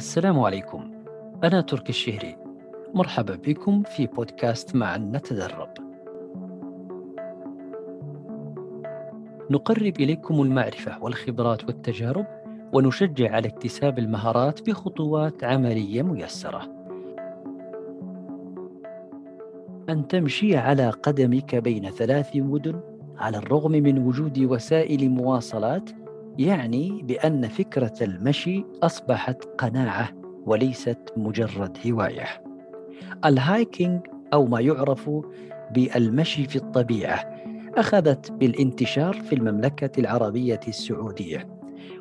السلام عليكم. أنا تركي الشهري. مرحبا بكم في بودكاست معا نتدرب. نقرب إليكم المعرفة والخبرات والتجارب ونشجع على اكتساب المهارات بخطوات عملية ميسرة. أن تمشي على قدمك بين ثلاث مدن على الرغم من وجود وسائل مواصلات يعني بأن فكرة المشي أصبحت قناعة وليست مجرد هواية. ال hiking أو ما يعرف بالمشي في الطبيعة أخذت بالانتشار في المملكة العربية السعودية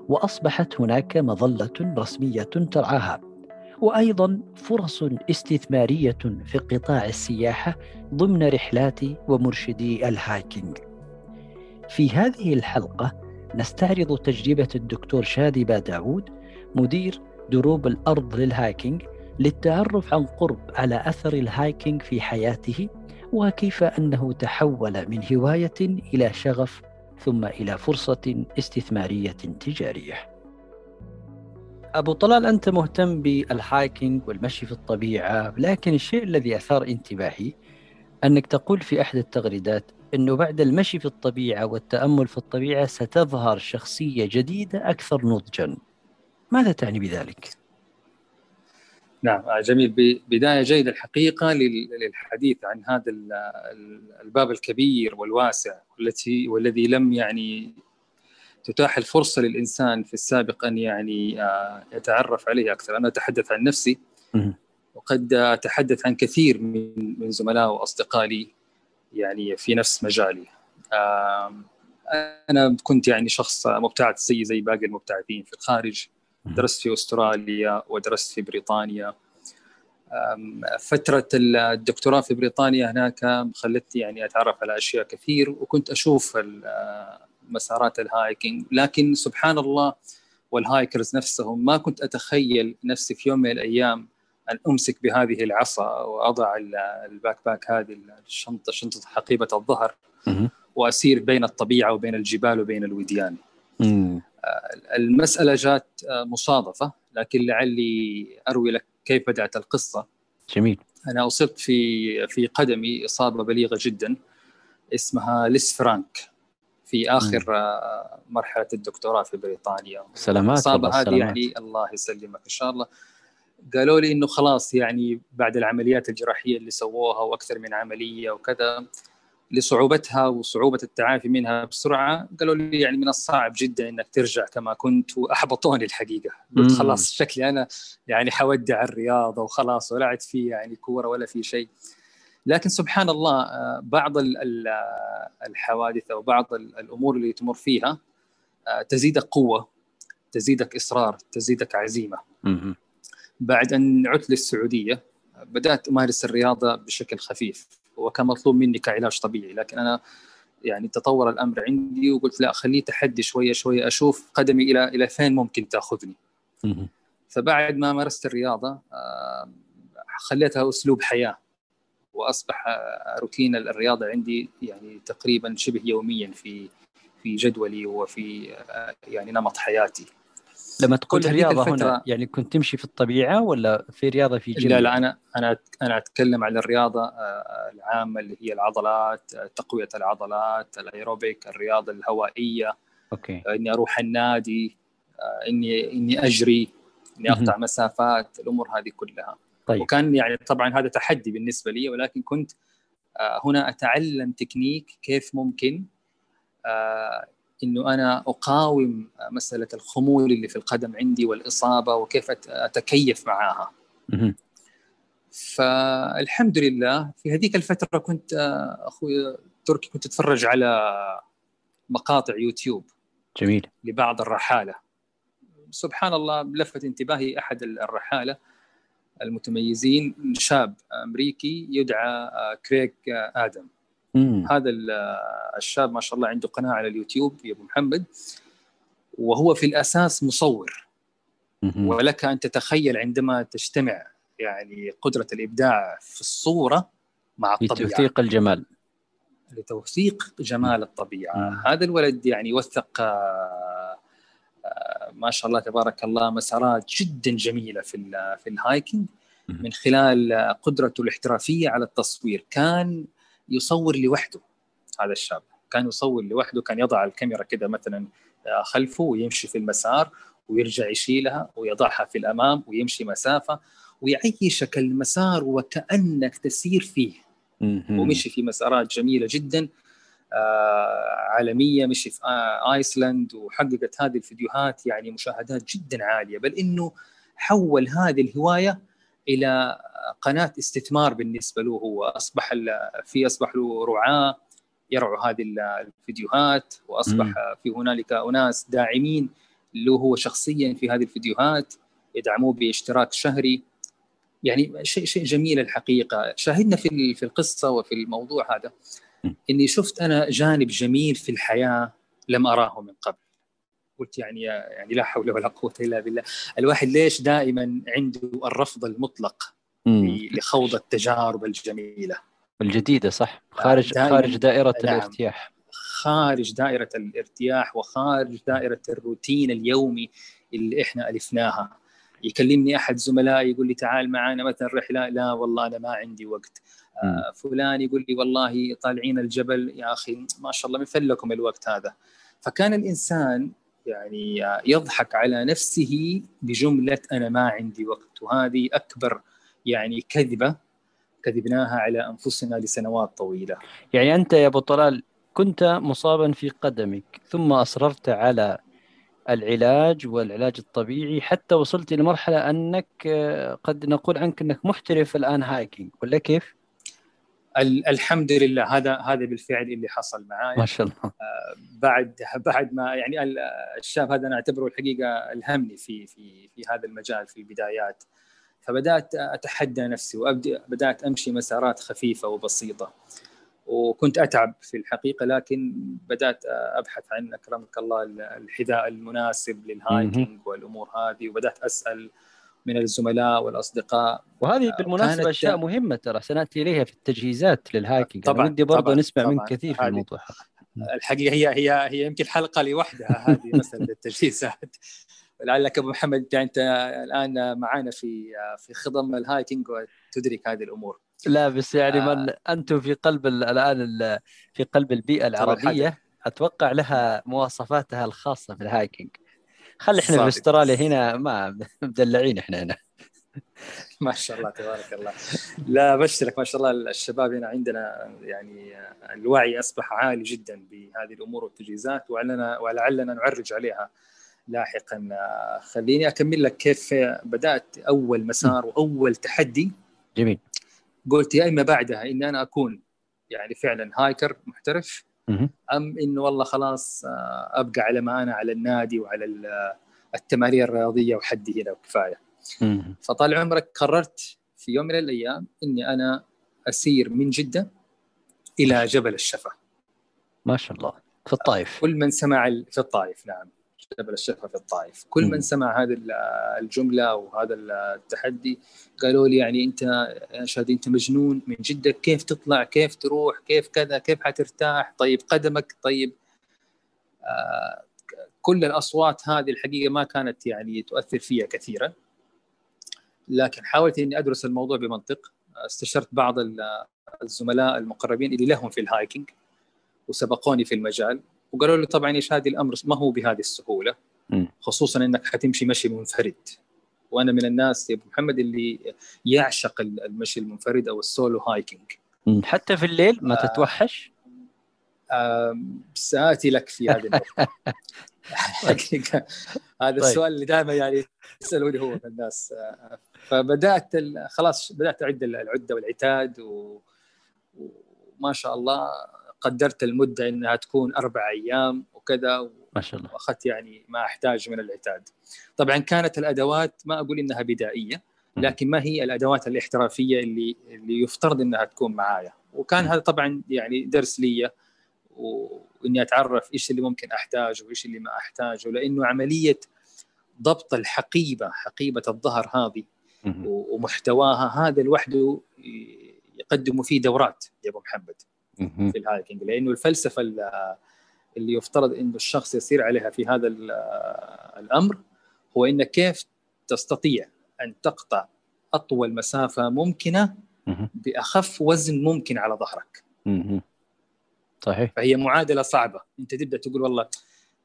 وأصبحت هناك مظلة رسمية ترعاها وأيضا فرص استثمارية في قطاع السياحة ضمن رحلات ومرشدي ال hiking. في هذه الحلقة نستعرض تجربة الدكتور شادبة داوود مدير دروب الأرض لل hiking للتعرف عن قرب على أثر ال hiking في حياته وكيف أنه تحول من هواية إلى شغف ثم إلى فرصة استثمارية تجارية. أبو طلال أنت مهتم بال hiking والمشي في الطبيعة لكن الشيء الذي أثار انتباهي أنك تقول في أحد التغريدات إنه بعد المشي في الطبيعة والتأمل في الطبيعة ستظهر شخصية جديدة أكثر نضجا. ماذا تعني بذلك؟ نعم جميل. بداية جيده الحقيقة للحديث عن هذا الباب الكبير والواسع والتي والذي لم يعني تتاح الفرصة للإنسان في السابق أن يعني آه، يتعرف عليه أكثر، أنا أتحدث عن نفسي وقد أتحدث عن كثير من من زملاء وأصدقائي. يعني في نفس مجالي. أنا كنت يعني شخص مبتعث زي زي باقي المبتعثين في الخارج. درست في أستراليا ودرست في بريطانيا. فترة الدكتوراه في بريطانيا هناك خلتني يعني أتعرف على أشياء كثير وكنت أشوف مسارات الهايكينج. لكن سبحان الله وال hikers نفسهم ما كنت أتخيل نفسي في يوم من الأيام أن أمسك بهذه العصا وأضع ال backpack هذه الشنطه شنطة حقيبة الظهر وأسير بين الطبيعة وبين الجبال وبين الوديان. آه، المسألة جات آه، مصادفة لكن لعلي أروي لك كيف بدأت القصة. جميل. أنا أصبت في في قدمي إصابة بليغة جدا اسمها ليس فرانك في آخر مم. مرحلة الدكتوراه في بريطانيا. سلامات الإصابة هذه يعني الله يسلمك إن شاء الله قالوا لي إنه خلاص يعني بعد العمليات الجراحية اللي سووها وأكثر من عملية وكذا لصعوبتها وصعوبة التعافي منها بسرعة قالوا لي يعني من الصعب جدا إنك ترجع كما كنت وأحبطوني الحقيقة. قلت خلاص شكلي أنا يعني حودع الرياضة وخلاص ولا عاد في يعني كورة ولا في شيء. لكن سبحان الله آه، بعض الحوادث أو بعض الأمور اللي تمر فيها آه، تزيدك قوة تزيدك إصرار تزيدك عزيمة. بعد أن عدت للسعودية بدأت أمارس الرياضة بشكل خفيف وكان مطلوب مني كعلاج طبيعي لكن أنا يعني تطور الأمر عندي وقلت لا خليه تحدي شوية شوية أشوف قدمي إلى إلى فين ممكن تأخذني. فبعد ما مارست الرياضة آه، خليتها أسلوب حياة وأصبح روتين الرياضة عندي يعني تقريبا شبه يوميا في في جدولي وفي آه، يعني نمط حياتي. لما تقول رياضة هنا يعني كنت تمشي في الطبيعة ولا في رياضة في جيم؟ لا لا أنا أنا أنا أتكلم عن الرياضة آه، العامة اللي هي العضلات آه، تقوية العضلات الأيروبيك الرياضة الهوائية okay. آه، إني أروح النادي اني إني أجري إني أقطع مسافات الأمور هذه كلها. طيب. وكان يعني طبعا هذا تحدي بالنسبة لي ولكن كنت هنا أتعلم تكنيك كيف ممكن إنه أنا أقاوم مسألة الخمول اللي في القدم عندي والإصابة وكيف أتكيف معاها. فالحمد لله في هذيك الفترة كنت أخوي تركي كنت أتفرج على مقاطع يوتيوب جميل. لبعض الرحالة. سبحان الله لفت انتباهي أحد الرحالة المتميزين شاب أمريكي يدعى كريك آدم. مم. هذا الشاب ما شاء الله عنده قناة على اليوتيوب يا أبو محمد. وهو في الأساس مصور. مم. ولك أن تتخيل عندما تجتمع يعني قدرة الإبداع في الصورة مع الطبيعة. لتوثيق الجمال. لتوثيق جمال الطبيعة. مم. هذا الولد يعني وثق ما شاء الله تبارك الله مسارات جدا جميلة في في الهايكنج من خلال قدرته الاحترافية على التصوير. كان يصور لوحده. هذا الشاب كان يصور لوحده كان يضع الكاميرا كده مثلا خلفه ويمشي في المسار ويرجع يشيلها ويضعها في الأمام ويمشي مسافة ويعيشك المسار وكأنك تسير فيه. ومشي في مسارات جميلة جدا آه عالمية مشي في آه ايسلند وحققت هذه الفيديوهات يعني مشاهدات جدا عالية. بل إنه حول هذه الهواية إلى قناة استثمار بالنسبة له هو. أصبح في أصبح له رعاة يرعوا هذه الفيديوهات وأصبح م. في هنالك أناس داعمين له هو شخصيا في هذه الفيديوهات يدعموه باشتراك شهري. يعني شيء شيء جميل الحقيقة. شاهدنا في في القصة وفي الموضوع هذا إني شفت أنا جانب جميل في الحياة لم أراه من قبل. قلت يعني يعني لا حول ولا قوة إلا بالله. الواحد ليش دائما عنده الرفض المطلق لخوض التجارب الجميلة؟ الجديدة صح. خارج خارج دائرة نعم. الارتياح. خارج دائرة الارتياح وخارج دائرة الروتين اليومي اللي إحنا ألفناها. يكلمني أحد زملائي يقول لي تعال معنا مثلا رحله لا والله أنا ما عندي وقت. آه فلان يقول لي والله طالعين الجبل يا أخي ما شاء الله من فلكم الوقت هذا. فكان الإنسان يعني يضحك على نفسه بجملة أنا ما عندي وقت وهذه أكبر يعني كذبة كذبناها على أنفسنا لسنوات طويلة. يعني أنت يا أبو طلال كنت مصابا في قدمك ثم أصررت على العلاج والعلاج الطبيعي حتى وصلت إلى مرحلة أنك آه، قد نقول عنك أنك محترف الآن هايكينج ولا كيف؟ الحمد لله. هذا هذا بالفعل اللي حصل معي ما شاء الله. آه، بعد بعد ما يعني الشاب هذا أنا أعتبره الحقيقة الهمني في في في هذا المجال في البدايات. فبدأت أتحدى نفسي وأبدأ بدأت أمشي مسارات خفيفة وبسيطة. وكنت أتعب في الحقيقة لكن بدأت أبحث عن أكرمك الله الحذاء المناسب لل hiking والأمور هذه وبدأت أسأل من الزملاء والأصدقاء. وهذه بالمناسبة أشياء مهمة ترى سنأتي إليها في التجهيزات لل hiking طبعا ودي برضه نسمع طبعًا. منك كثير في الموضوع. الحقيقة هي هي هي يمكن حلقة لوحدها هذه مساله التجهيزات لعلك أبو محمد أنت الآن معنا في في خضم ال hiking وتدرك هذه الأمور. لا بس يعني آه. من أنتم في قلب الآن في قلب البيئة العربية أتوقع لها مواصفاتها الخاصة في ال hiking خلي إحنا في استراليا هنا ما مدلعين إحنا هنا. ما شاء الله تبارك الله. لا بشرك ما شاء الله الشباب هنا عندنا يعني الوعي أصبح عالي جدا بهذه الأمور والتجهيزات ولعلنا ولعلنا نعرج عليها لاحقا. خليني أكمل لك كيف بدأت أول مسار وأول تحدي. جميل. قلت يا إما بعدها اني أنا أكون يعني فعلا هايكر محترف أم انه والله خلاص آه، أبقى على ما أنا على النادي وعلى التمارين الرياضية وحدي هنا وكفاية. فطال عمرك قررت في يوم من الأيام إني أنا أسير من جدة إلى جبل الشفا. ما شاء الله. في الطائف. كل من سمع في الطائف نعم. جبل الشفا في الطائف. كل من سمع هذه الجملة وهذا التحدي قالوا لي يعني أنت يا شادي أنت مجنون من جدك كيف تطلع؟ كيف تروح؟ كيف كذا؟ كيف حترتاح؟ طيب قدمك؟ طيب. آه كل الأصوات هذه الحقيقة ما كانت يعني تؤثر فيها كثيرا. لكن حاولت إني أدرس الموضوع بمنطق. استشرت بعض الزملاء المقربين اللي لهم في ال hiking وسبقوني في المجال. وقالوا لي طبعا إيش هذه الأمر؟ ما هو بهذه السهولة. خصوصا إنك حتمشي مشي منفرد. وأنا من الناس يا أبو محمد اللي يعشق المشي المنفرد أو ال solo hiking. حتى في الليل ما آه. تتوحش؟ آه سآتي لك في هذه النقطة. حقيقة. هذا طيب. السؤال اللي دائما يعني يسألوني هو الناس. آه فبدأت خلاص بدأت أعد العدة والعتاد و... وما شاء الله قدرت المدة إنها تكون أربع أيام وكذا ما شاء الله. وأخذت يعني ما أحتاج من العتاد طبعا كانت الأدوات ما أقول إنها بدائية لكن ما هي الأدوات الاحترافية اللي اللي يفترض إنها تكون معايا. وكان هذا طبعا يعني درس لي وإني أتعرف إيش اللي ممكن احتاجه وإيش اللي ما احتاجه لأنه عملية ضبط الحقيبة حقيبة الظهر هذه ومحتواها هذا لوحده يقدموا فيه دورات يا أبو محمد. في الهايكنج لأنه الفلسفة اللي يفترض إنه الشخص يسير عليها في هذا الأمر هو إنك كيف تستطيع أن تقطع أطول مسافة ممكنة بأخف وزن ممكن على ظهرك. صحيح فهي معادلة صعبة، أنت تبدأ تقول والله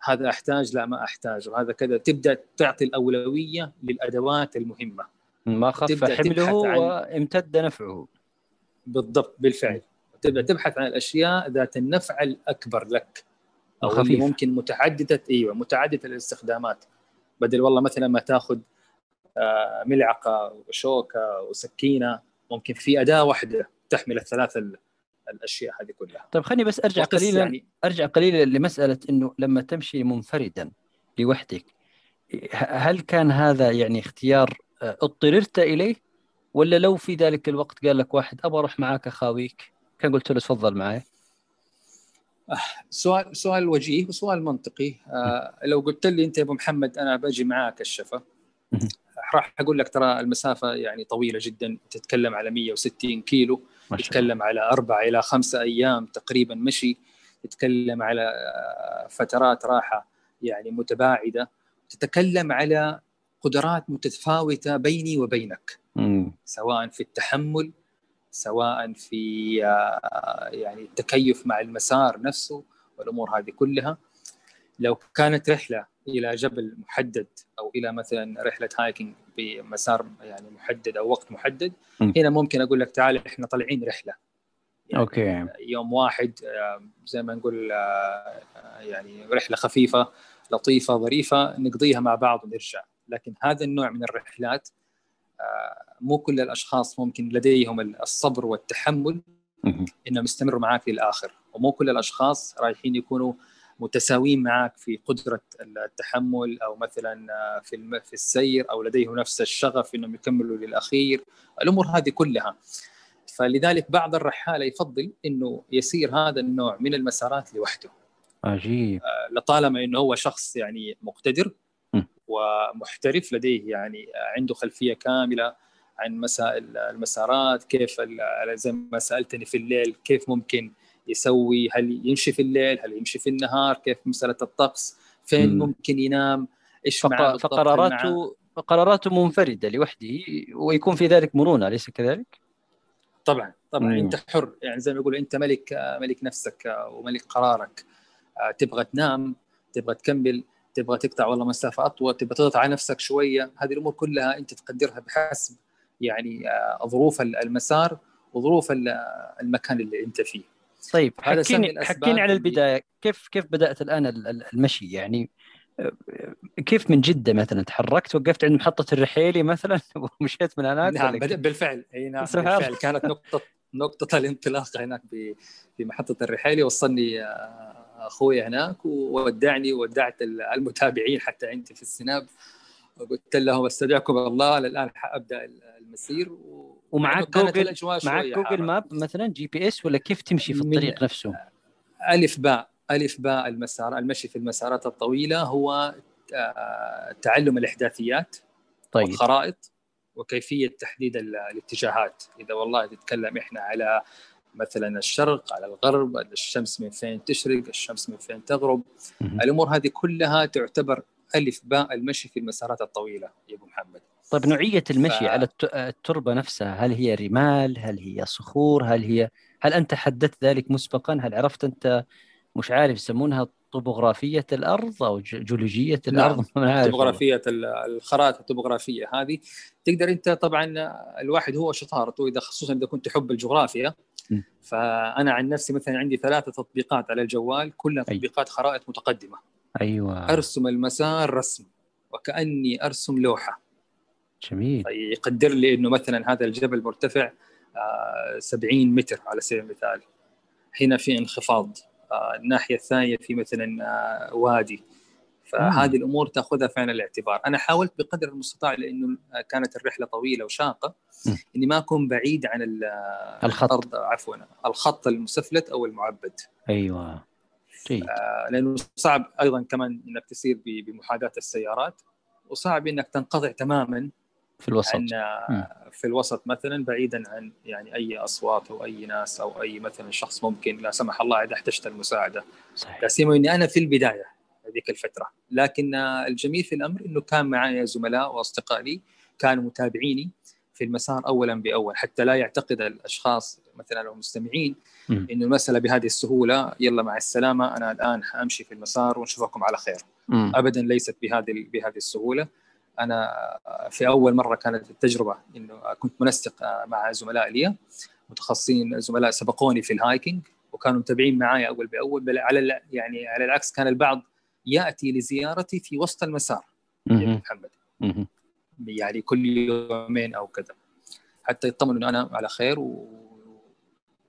هذا أحتاج لا ما أحتاج وهذا كذا تبدأ تعطي الأولوية للأدوات المهمة. ما خف حمله وامتد نفعه. بالضبط بالفعل. تبدا تبحث عن الأشياء ذات النفع الأكبر لك أو خفيف. ممكن متعدده أيوه متعددة الاستخدامات. بدل والله مثلا ما تأخذ آه، ملعقة وشوكة وسكينة ممكن في أداة واحدة تحمل الثلاث الأشياء هذه كلها. طيب خليني بس أرجع قليلا يعني أرجع قليلا لمسألة إنه لما تمشي منفردا لوحدك هل كان هذا يعني اختيار آه، اضطررت إليه؟ ولا لو في ذلك الوقت قال لك واحد أبغى أروح معاك أخاويك؟ كان قلت له تفضل معي آه، سؤال سؤال وجيه وسؤال منطقي. آه لو قلت لي أنت يا أبو محمد أنا بأجي معاك الشفا راح أقول لك ترى المسافة يعني طويلة جدا. تتكلم على 160 كيلو تتكلم على أربع إلى خمسة أيام تقريبا مشي. تتكلم على آه، فترات راحة يعني متباعدة. تتكلم على قدرات متفاوتة بيني وبينك. سواء في التحمل سواء في آه، يعني التكيف مع المسار نفسه والأمور هذه كلها. لو كانت رحلة إلى جبل محدد أو إلى مثلا رحلة هايكنج بمسار يعني محدد أو وقت محدد. هنا ممكن أقول لك تعال إحنا طالعين رحلة. يعني أوكي. يوم واحد آه، زي ما نقول آه، يعني رحلة خفيفة لطيفة ظريفة نقضيها مع بعض ونرجع. لكن هذا النوع من الرحلات مو كل الأشخاص ممكن لديهم الصبر والتحمل إنهم يستمروا معك للاخر ومو كل الأشخاص رايحين يكونوا متساويين معك في قدرة التحمل أو مثلا في في السير أو لديهم نفس الشغف إنهم يكملوا للأخير. الأمور هذه كلها. فلذلك بعض الرحالة يفضل إنه يسير هذا النوع من المسارات لوحده. عجيب. آه، لطالما إنه هو شخص يعني مقتدر ومحترف لديه يعني عنده خلفية كاملة عن مسائل المسارات كيف زي ما سألتني في الليل كيف ممكن يسوي؟ هل يمشي في الليل؟ هل يمشي في النهار؟ كيف مسألة الطقس؟ فين م. ممكن ينام؟ إيش فق... فقراراته قراراته منفردة لوحده ويكون في ذلك مرونة أليس كذلك؟ طبعا طبعا. مم. أنت حر يعني زي ما يقولوا أنت ملك ملك نفسك وملك قرارك. آه، تبغى تنام تبغى تكمل تبغى تقطع والله مسافه اطول تبغى تضغط على نفسك شوية. هذه الأمور كلها أنت تقدرها بحسب يعني آه، ظروف المسار وظروف المكان اللي أنت فيه. طيب حكيني حكيني على البداية. كيف كيف بدأت الآن المشي؟ يعني آه، كيف من جدة مثلا تحركت وقفت عند محطة الرحيلي مثلا ومشيت من هناك نعم بالفعل. أي نعم بالفعل. كانت نقطه نقطة الانطلاق هناك في محطة الرحيلي. وصلني آه، أخوي هناك وودعني وودعت المتابعين حتى عندي في السناب. وقلت لهم استودعكم الله الان حأبدأ المسير و... ومعك جوجل معك جوجل ماب مثلا GPS ولا كيف تمشي في الطريق نفسه؟ ألف باء ألف باء المسار المشي في المسارات الطويلة هو آه، تعلم الإحداثيات طيب. والخرائط وكيفية تحديد الاتجاهات. إذا والله تتكلم إحنا على مثلا الشرق على الغرب الشمس من فين تشرق الشمس من فين تغرب. الأمور هذه كلها تعتبر ألف باء المشي في المسارات الطويلة يا أبو محمد. طيب نوعية المشي ف... على التربة نفسها هل هي رمال؟ هل هي صخور؟ هل هي هل أنت حددت ذلك مسبقا؟ هل عرفت أنت مش عارف يسمونها طبوغرافية الأرض أو جيولوجية نعم. الأرض؟ نعم. طبوغرافية الخرائط الطبوغرافية هذه. تقدر أنت طبعا الواحد هو شطارته إذا خصوصا إذا كنت تحب الجغرافيا فأنا عن نفسي مثلا عندي ثلاثة تطبيقات على الجوال كلها تطبيقات خرائط متقدمة. أيوه. أرسم المسار رسم وكأني أرسم لوحة. جميل. يقدر لي إنه مثلا هذا الجبل مرتفع 70 آه، متر على سبيل المثال. هنا في انخفاض آه، الناحية الثانية في مثلا آه، وادي. فهذه الأمور تأخذها في عين الاعتبار. أنا حاولت بقدر المستطاع لأنه كانت الرحلة طويلة وشاقة إني ما أكون بعيد عن الخط. عفوا الخط المسفلت أو المعبد. أيوه. جيد. لأنه صعب أيضا كمان إنك تسير بمحاذاة السيارات وصعب إنك تنقطع تماما في الوسط. عن في الوسط مثلا بعيدا عن يعني أي أصوات أو أي ناس أو أي مثلا شخص ممكن لا سمح الله اذا أحتجت المساعدة. صحيح. لا سيما إني أنا في البداية ذيك الفترة. لكن الجميل في الأمر إنه كان معي زملاء وأصدقاء لي كانوا متابعيني في المسار اولا بأول. حتى لا يعتقد الأشخاص مثلا المستمعين إنه المسألة بهذه السهولة يلا مع السلامة أنا الآن حأمشي في المسار ونشوفكم على خير. م. ابدا ليست بهذه بهذه السهولة. أنا في أول مرة كانت التجربة إنه كنت منسق مع زملاء لي متخصصين زملاء سبقوني في الهايكنج وكانوا متابعين معي أول بأول بل على يعني على العكس كان البعض يأتي لزيارتي في وسط المسار. محمد. يعني كل يومين أو كذا. حتى يطمنوا إنه أنا على خير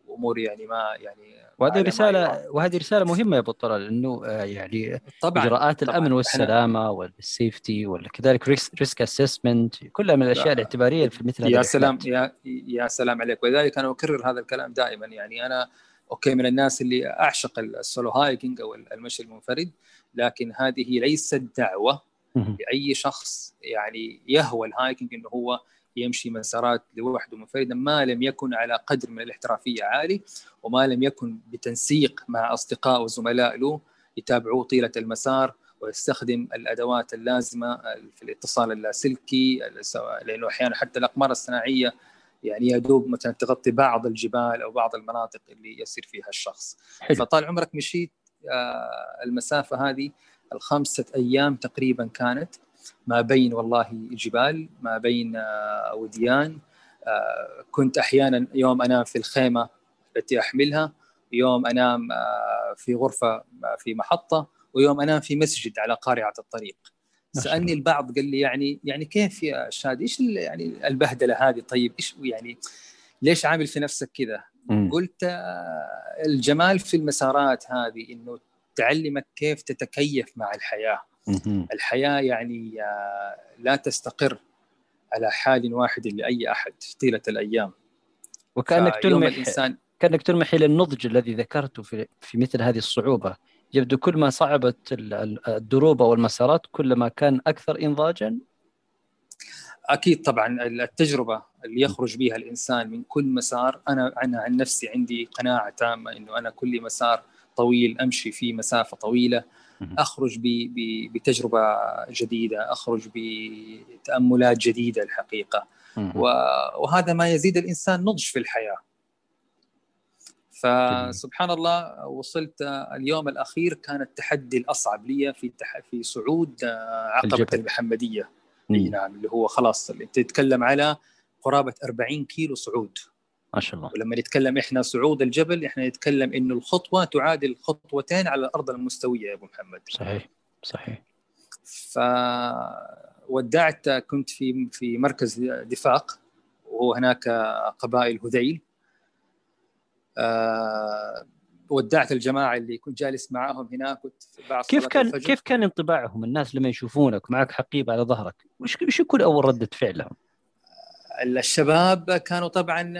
وأموري يعني ما يعني وهذه رسالة وهذه رسالة مهمة يا أبو طلال إنه آه، يعني طبعا إجراءات طبعًا. الأمن والسلامة وال safety وكذلك risk assessment كلها من الأشياء الاعتبارية في مثل يا سلام يا يا سلام عليك. ولذلك أنا أكرر هذا الكلام دائما. يعني أنا okay من الناس اللي أعشق ال solo hiking أو المشي المنفرد لكن هذه ليست دعوة لأي شخص يعني يهوى الهايكنج إنه هو يمشي مسارات لوحده منفردا ما لم يكن على قدر من الاحترافية عالي وما لم يكن بتنسيق مع أصدقاء وزملاء له يتابعوه طيلة المسار ويستخدم الأدوات اللازمة في الاتصال اللاسلكي لأنه أحيانا حتى الأقمار الصناعية يعني يا دوب مثلا تغطي بعض الجبال أو بعض المناطق اللي يسير فيها الشخص حلو. فطال عمرك مشيت آه، المسافة هذه الخمسة أيام تقريبا كانت ما بين والله جبال ما بين آه، وديان آه، كنت أحيانا يوم أنام في الخيمة التي أحملها يوم أنام في غرفة في محطة ويوم أنام في مسجد على قارعة الطريق. سألني البعض قال لي يعني يعني كيف يا شادي إيش يعني البهدلة هذه؟ طيب إيش يعني ليش عامل في نفسك كذا؟ قلت الجمال في المسارات هذه إنه تعلمك كيف تتكيف مع الحياة. الحياة يعني آه، لا تستقر على حال واحد لأي أحد طيلة الأيام. وكأنك تلمح الانسان كأنك تلمح إلى النضج الذي ذكرته في في مثل هذه الصعوبة. يبدو كل ما صعبت الدروب أو المسارات كلما كان أكثر انضاجا. أكيد طبعا التجربة اللي يخرج بها الإنسان من كل مسار أنا أنا عن نفسي عندي قناعة تامة إنه أنا كل مسار طويل أمشي فيه مسافة طويلة. أخرج بتجربة جديدة أخرج بتأملات جديدة الحقيقة. وهذا ما يزيد الإنسان نضج في الحياة. فسبحان الله وصلت اليوم الأخير كان التحدي الأصعب لي في في صعود عقبة الجبل. المحمدية. نعم اللي هو خلاص اللي تتكلم على قرابة 40 كيلو صعود. ما شاء الله. ولما نتكلم إحنا صعود الجبل إحنا نتكلم إنه الخطوة تعادل خطوتين على الأرض المستوية يا أبو محمد. صحيح صحيح. ف ودعت كنت في في مركز دفاق وهو هناك قبائل هذيل. آه ودعت الجماعة اللي كنت جالس معاهم هناك. كنت بعد كيف كان الفجر. كيف كان انطباعهم؟ الناس لما يشوفونك معك حقيبة على ظهرك وش وش يكون أول ردة فعلهم؟ الشباب كانوا طبعا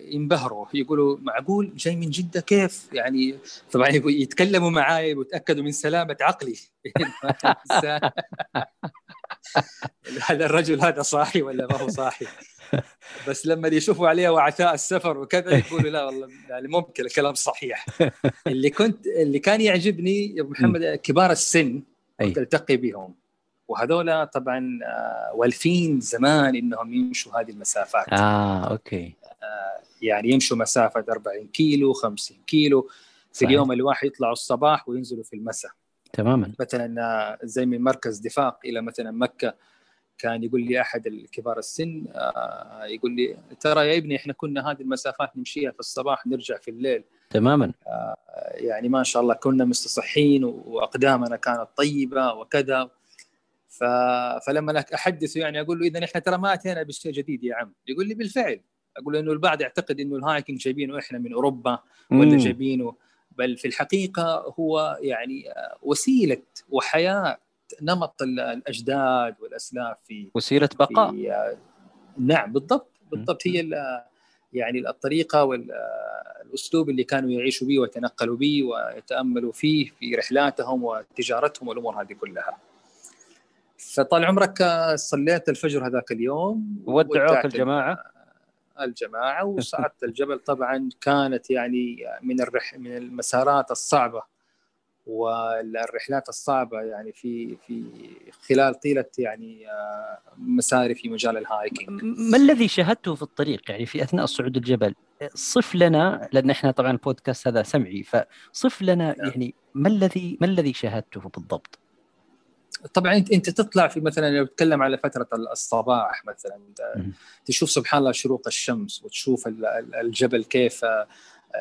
ينبهروا. يقولوا معقول جاي من جدة؟ كيف؟ يعني طبعا يتكلموا معي ويتأكدوا من سلامة عقلي. هذا الرجل هذا صاحي ولا ما هو صاحي؟ بس لما يشوفوا عليه وعثاء السفر وكذا يقولوا لا والله يعني ممكن الكلام صحيح. اللي كنت اللي كان يعجبني يا أبو محمد كبار السن كنت ألتقي بهم. وهذولا طبعا آه، والفين زمان إنهم يمشوا هذه المسافات. آه أوكي. آه يعني يمشوا مسافة 40 كيلو 50 كيلو. في صحيح. اليوم الواحد يطلعوا الصباح وينزلوا في المساء. تماما. مثلا آه، زي من مركز دفاق إلى مثلا مكة كان يقول لي أحد الكبار السن يقول لي ترى يا ابني إحنا كنا هذه المسافات نمشيها في الصباح نرجع في الليل. تماما. يعني ما شاء الله كنا مستصحين وأقدامنا كانت طيبة وكذا. ف... فلما أحدثه يعني أقول له اذا إحنا ترى ما أتينا بشيء جديد يا عم. يقول لي بالفعل. أقول له إنه البعض يعتقد إنه الهايكنج جايبينه إحنا من أوروبا ولا جايبينه. بل في الحقيقة هو يعني وسيلة وحياة نمط الأجداد والأسلاف في وسيلة بقاء. في نعم بالضبط. بالضبط. هي يعني الطريقة والاسلوب اللي كانوا يعيشوا به ويتنقلوا به ويتأملوا فيه في رحلاتهم وتجارتهم والأمور هذه كلها. فطال عمرك صليت الفجر هذاك اليوم ودعوك الجماعة الجماعة وصعدت الجبل طبعا كانت يعني من الرح من المسارات الصعبة والرحلات الصعبة يعني في في خلال طيلة يعني آه، مساري في مجال الهايكنج ما الذي شاهدته في الطريق يعني في أثناء صعود الجبل صف لنا لأن إحنا طبعا البودكاست هذا سمعي فصف لنا نعم. يعني ما الذي ما الذي شاهدته بالضبط؟ طبعا انت أنت تطلع في مثلا لو تتكلم على فترة الصباح مثلا تشوف سبحان الله شروق الشمس وتشوف الجبل كيف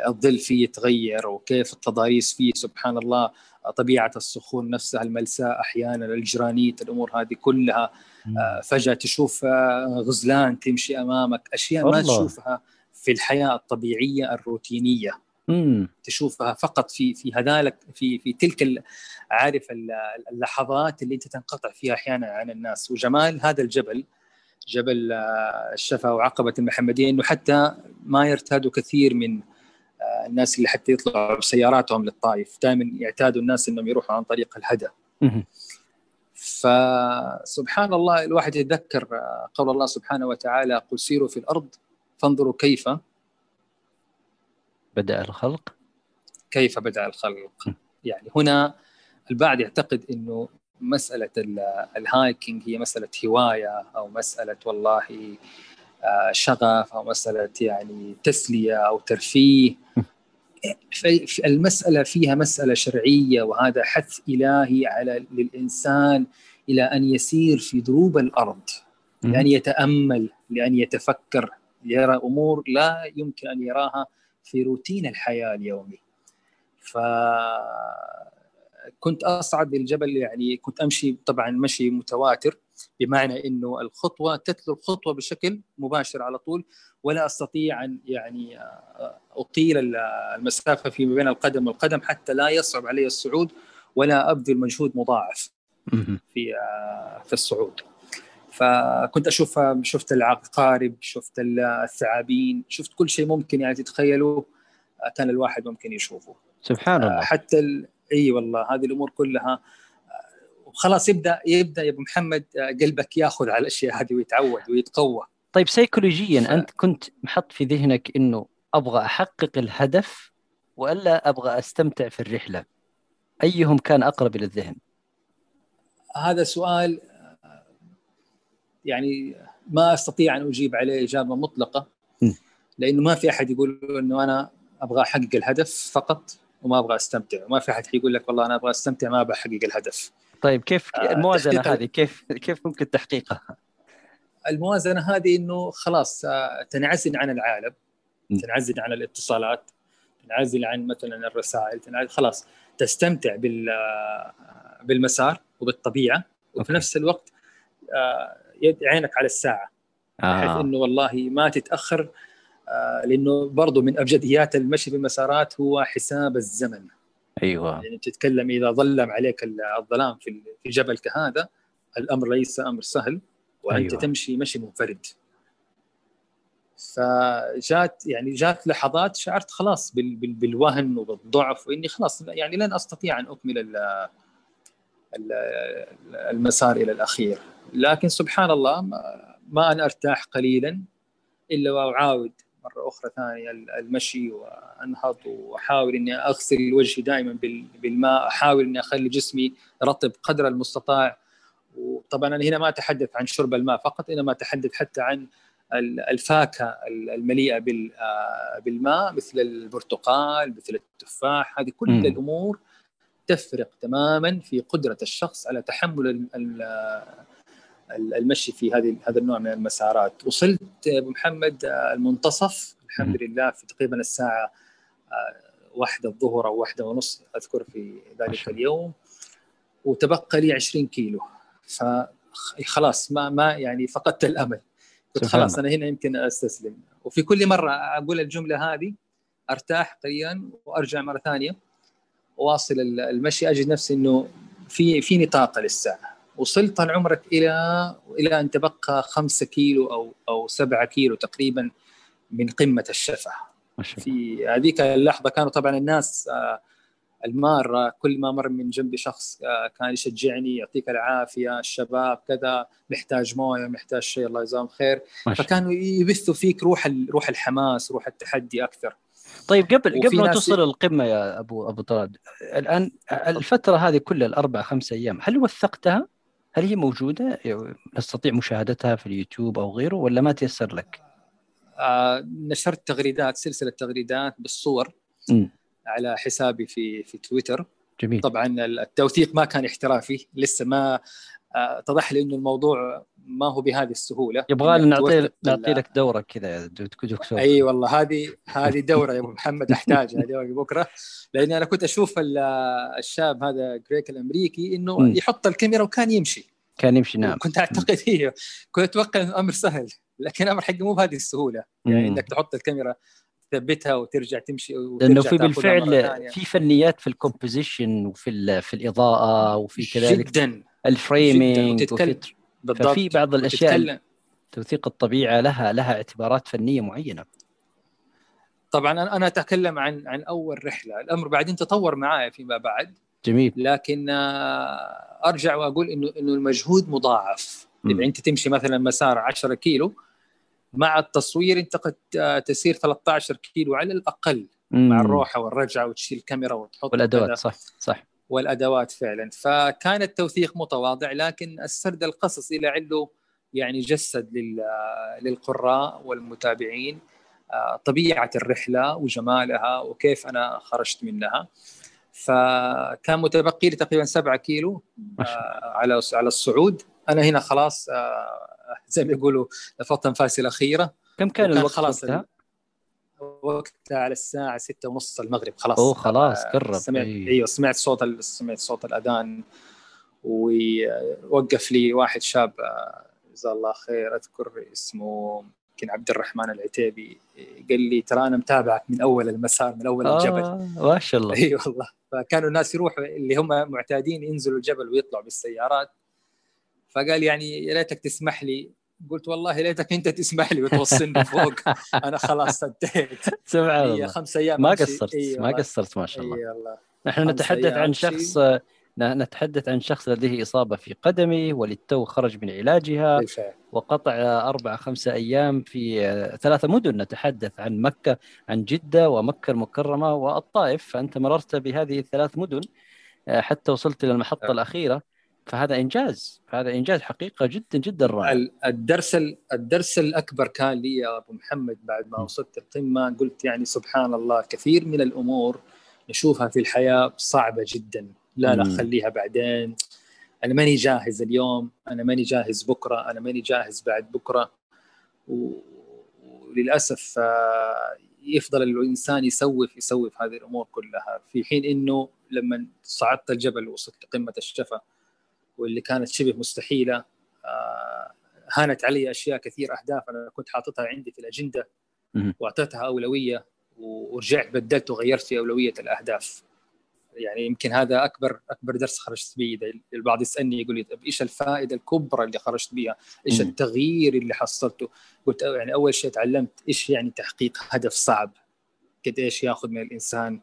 الظل فيه يتغير وكيف التضاريس فيه سبحان الله طبيعة الصخور نفسها الملساء أحيانا الجرانيت الأمور هذه كلها آه، فجأة تشوف آه، غزلان تمشي أمامك أشياء ما تشوفها في الحياة الطبيعية الروتينية. مم. تشوفها فقط في في هذالك في في تلك عارف اللحظات اللي أنت تنقطع فيها أحيانا عن الناس. وجمال هذا الجبل جبل آه، الشفا وعقبة المحمدية إنه حتى ما يرتاد كثير من آه، الناس اللي حتى يطلعوا بسياراتهم للطائف. دائما يعتادوا الناس إنهم يروحوا عن طريق الهدى. فسبحان الله الواحد يتذكر آه، قول الله سبحانه وتعالى قل سيروا في الأرض فانظروا كيف بدأ الخلق؟ كيف بدأ الخلق؟ يعني هنا البعض يعتقد إنه مسألة ال hiking هي مسألة هواية أو مسألة والله آه، شغف أو مسألة يعني تسلية أو ترفيه. المسألة فيها مسألة شرعية وهذا حث إلهي على للإنسان إلى أن يسير في دروب الأرض لأن يتأمل لأن يتفكر يرى أمور لا يمكن أن يراها في روتين الحياة اليومي ف كنت أصعد للجبل يعني كنت أمشي طبعا مشي متواتر بمعنى إنه الخطوة تتلو الخطوة بشكل مباشر على طول ولا أستطيع أن يعني أطيل المسافة فيما بين القدم والقدم حتى لا يصعب علي الصعود ولا أبذل مجهود مضاعف في في الصعود. فكنت أشوف شفت العقارب شفت الثعابين شفت كل شيء ممكن يعني تتخيلوا كان الواحد ممكن يشوفه. سبحان الله. حتى ال... إي والله هذه الأمور كلها وخلاص يبدأ يبدأ يا أبو محمد قلبك يأخذ على الأشياء هذه ويتعود ويتقوى. طيب سيكولوجيا ف... أنت كنت محط في ذهنك إنه أبغى أحقق الهدف والا أبغى أستمتع في الرحلة؟ أيهم كان أقرب إلى الذهن؟ هذا سؤال يعني ما أستطيع أن أجيب عليه إجابة مطلقة. لأنه ما في أحد يقول إنه أنا أبغى أحقق الهدف فقط وما أبغى أستمتع. وما في أحد يقول لك والله أنا أبغى أستمتع ما أبغى احقق الهدف. طيب كيف آه، الموازنة هذه؟ كيف كيف ممكن تحقيقها؟ الموازنة هذه إنه خلاص آه، تنعزل عن العالم تنعزل عن الاتصالات تنعزل عن مثلا الرسائل تنعزل خلاص تستمتع بال آه، بالمسار وبالطبيعة. وفي نفس الوقت عينك على الساعة بحيث آه. إنه والله ما تتأخر آه لإنه برضه من أبجديات المشي بالمسارات هو حساب الزمن أيوه يعني تتكلم إذا ظلم عليك الظلام في في جبل كهذا الأمر ليس أمر سهل وأنت أيوة. تمشي مشي منفرد فجات يعني جات لحظات شعرت خلاص بالوهن وبالضعف وإني خلاص يعني لن أستطيع أن أكمل المسار إلى الأخير. لكن سبحان الله ما أنا أرتاح قليلا إلا وأعاود مرة أخرى ثانية المشي وأنهض وأحاول إني أغسل وجهي دائما بالماء أحاول إني أخلي جسمي رطب قدر المستطاع. وطبعا أنا هنا ما أتحدث عن شرب الماء فقط إنما أتحدث حتى عن الفاكهة المليئة بالماء مثل البرتقال مثل التفاح. هذه كل م. تفرق تماما في قدرة الشخص على تحمل المشي في هذه هذا النوع من المسارات. وصلت أبو محمد المنتصف. الحمد لله في تقريبا الساعة آه، واحدة الظهر أو واحدة ونص أذكر في ذلك اليوم. وتبقى لي 20 كيلو. فخلاص ما ما يعني فقدت الأمل. قلت خلاص أنا هنا يمكن أستسلم. وفي كل مرة أقول الجملة هذه أرتاح قليلا وأرجع مرة ثانية. واصل المشي أجد نفسي إنه في في نطاق للساعه وصلت طال عمرك إلى إلى أن تبقى 5 كيلو أو أو 7 كيلو تقريبا من قمة الشفا. في هذيك اللحظة كانوا طبعا الناس آه، المارة كل ما مر من جنبي شخص آه، كان يشجعني يعطيك العافية الشباب كذا محتاج موية محتاج شيء الله يجزاهم خير. فكانوا يبثوا فيك روح روح الحماس روح التحدي أكثر. طيب قبل قبل ما توصل القمة يا ابو أبو طراد الآن الفترة هذه كلها الاربع خمس أيام هل وثقتها؟ هل هي موجودة؟ نستطيع مشاهدتها في اليوتيوب أو غيره ولا ما تيسر لك؟ آه نشرت تغريدات سلسلة تغريدات بالصور م. على حسابي في في تويتر جميل طبعا التوثيق ما كان احترافي لسه ما اتضح لي إنه الموضوع ما هو بهذه السهولة. يبغى نعطي نعطي لك دورة كذا يا دكتور أي والله هذه هذه دورة يا أبو محمد أحتاجها بكرة. لأني أنا كنت أشوف الشاب هذا جريك الأمريكي إنه م. يحط الكاميرا وكان يمشي. كان يمشي نعم. كنت أعتقد هي كنت أتوقع إنه أمر سهل لكن الامر حقه مو بهذه السهولة. يعني إنك تحط الكاميرا. تثبتها وترجع تمشي لأنه في بالفعل في فنيات في ال composition وفي في الإضاءة وفي كذلك جدا. ال framing بالضبط. ففي بعض الأشياء وتتكلم. توثيق الطبيعة لها لها اعتبارات فنية معينة. طبعا أنا أتكلم عن عن أول رحلة. الأمر بعدين تطور معايا فيما بعد. جميل. لكن آه، أرجع وأقول انه إنه المجهود مضاعف. اذا أنت تمشي مثلا مسار 10 كيلو مع التصوير انت قد تسير 13 كيلو على الأقل مم. مع الروحه والرجعة وتشيل الكاميرا وتحط والأدوات صح صح. والأدوات فعلا. فكان التوثيق متواضع لكن السرد القصصي لعله يعني جسد للقراء والمتابعين. آه، طبيعة الرحلة وجمالها وكيف أنا خرجت منها. فكان متبقي لي تقريبا 7 كيلو آه، على على الصعود. أنا هنا خلاص آه، زي ما يقولوا لفظت انفاسي الأخيرة. كم كان الوقت خلاص وقتها؟ على الساعة 6 ونص المغرب خلاص. أوه خلاص قرب. سمعت أيه. أيوه سمعت صوت سمعت صوت الأذان. ووقف لي واحد شاب جزاه الله خير أذكر اسمه يمكن عبد الرحمن العتيبي. قال لي ترى أنا متابعك من أول المسار من أول آه الجبل ما شاء الله. أي والله. فكانوا الناس يروحوا اللي هم معتادين ينزلوا الجبل ويطلعوا بالسيارات. فقال يعني يا ريتك تسمح لي. قلت والله ليتك أنت تسمح لي وتوصلني فوق. أنا خلاص انتهيت سبحان الله. خمس أيام ما قصرت إيه ما قصرت ما شاء الله. إيه الله نحن نتحدث عن شخص نتحدث عن شخص لديه إصابة في قدمه وللتو خرج من علاجها بالفعل. وقطع أربع خمسة أيام في ثلاثة مدن. نتحدث عن مكة عن جدة ومكة المكرمة والطائف. فأنت مررت بهذه الثلاث مدن حتى وصلت إلى المحطة الأخيرة. فهذا إنجاز هذا إنجاز حقيقة جدا جدا رائع. الدرس الدرس الأكبر كان لي يا أبو محمد بعد ما وصلت القمة قلت يعني سبحان الله كثير من الأمور نشوفها في الحياة صعبة جدا. لا لا خليها بعدين. أنا ماني جاهز اليوم أنا ماني جاهز بكرة أنا ماني جاهز بعد بكرة. وللأسف آه، يفضل الإنسان يسوف يسوف هذه الأمور كلها. في حين إنه لما صعدت الجبل وصلت لقمه الشفا واللي كانت شبه مستحيلة. آه، هانت علي أشياء كثير أهداف أنا كنت حاططها عندي في الأجندة وأعطيتها أولوية ورجعت بدلت وغيرت في أولوية الأهداف. يعني يمكن هذا اكبر أكبر درس خرجت به. البعض يسألني يقول لي طيب إيش الفائدة الكبرى اللي خرجت بها؟ إيش التغيير اللي حصلته؟ قلت يعني أول شيء تعلمت إيش يعني تحقيق هدف صعب. قد إيش يأخذ من الإنسان؟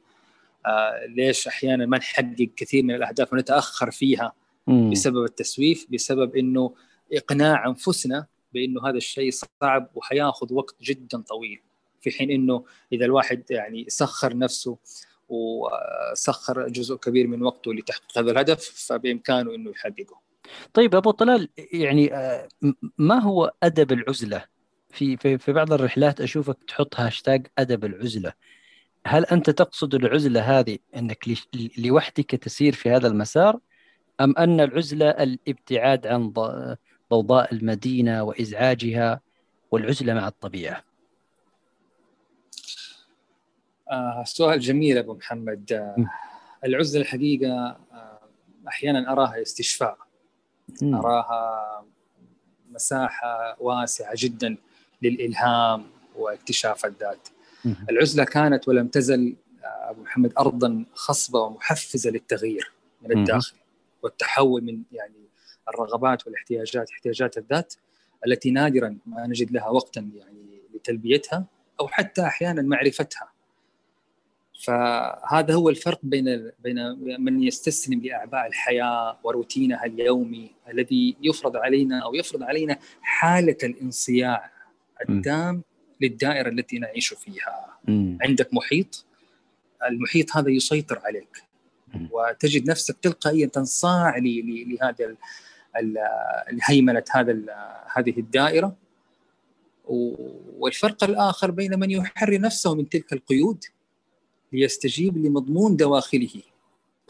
آه ليش أحيانا ما نحقق كثير من الأهداف ونتأخر فيها؟ بسبب التسويف بسبب إنه إقناع أنفسنا بإنه هذا الشيء صعب وحياخذ وقت جدا طويل في حين إنه إذا الواحد يعني سخر نفسه وسخر جزء كبير من وقته لتحقيق هذا الهدف فبإمكانه إنه يحققه. طيب أبو طلال يعني آه، ما هو أدب العزلة؟ في في في بعض الرحلات أشوفك تحط هاشتاج أدب العزلة. هل أنت تقصد العزلة هذه إنك لوحدك تسير في هذا المسار أم أن العزلة الابتعاد عن ضوضاء المدينة وإزعاجها والعزلة مع الطبيعة؟ آه سؤال جميل أبو محمد. آه العزلة الحقيقة آه أحيانا أراها استشفاء. م. أراها مساحة واسعة جدا للإلهام واكتشاف الذات. م. العزلة كانت ولم تزل آه، أبو محمد أرضا خصبة ومحفزة للتغيير من الداخل. والتحول من يعني الرغبات والاحتياجات احتياجات الذات التي نادرا ما نجد لها وقتا يعني لتلبيتها أو حتى أحيانا معرفتها فهذا هو الفرق بين بين من يستسلم لأعباء الحياة وروتينها اليومي الذي يفرض علينا أو يفرض علينا حالة الانصياع التام للدائرة التي نعيش فيها م. عندك محيط المحيط هذا يسيطر عليك. وتجد نفسك تلقائيا تنصاع لهذا لهيمنه هذا هذه الدائرة. والفرق الآخر بين من يحرر نفسه من تلك القيود ليستجيب لمضمون دواخله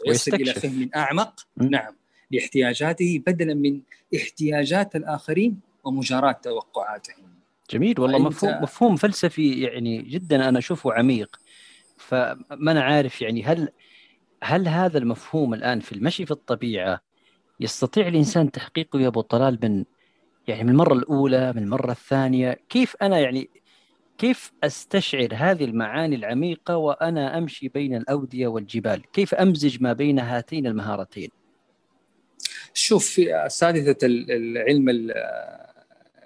ويصل إلى فهم أعمق. نعم لاحتياجاته بدلا من احتياجات الآخرين ومجاراه توقعاتهم. جميل والله مفهوم مفهوم فلسفي يعني جدا أنا أشوفه عميق. فما أنا عارف يعني هل هل هذا المفهوم الآن في المشي في الطبيعة يستطيع الإنسان تحقيقه يا أبو طلال من يعني من المرة الأولى من المرة الثانية؟ كيف أنا يعني كيف أستشعر هذه المعاني العميقة وأنا أمشي بين الأودية والجبال؟ كيف أمزج ما بين هاتين المهارتين؟ شوف في أساتذة العلم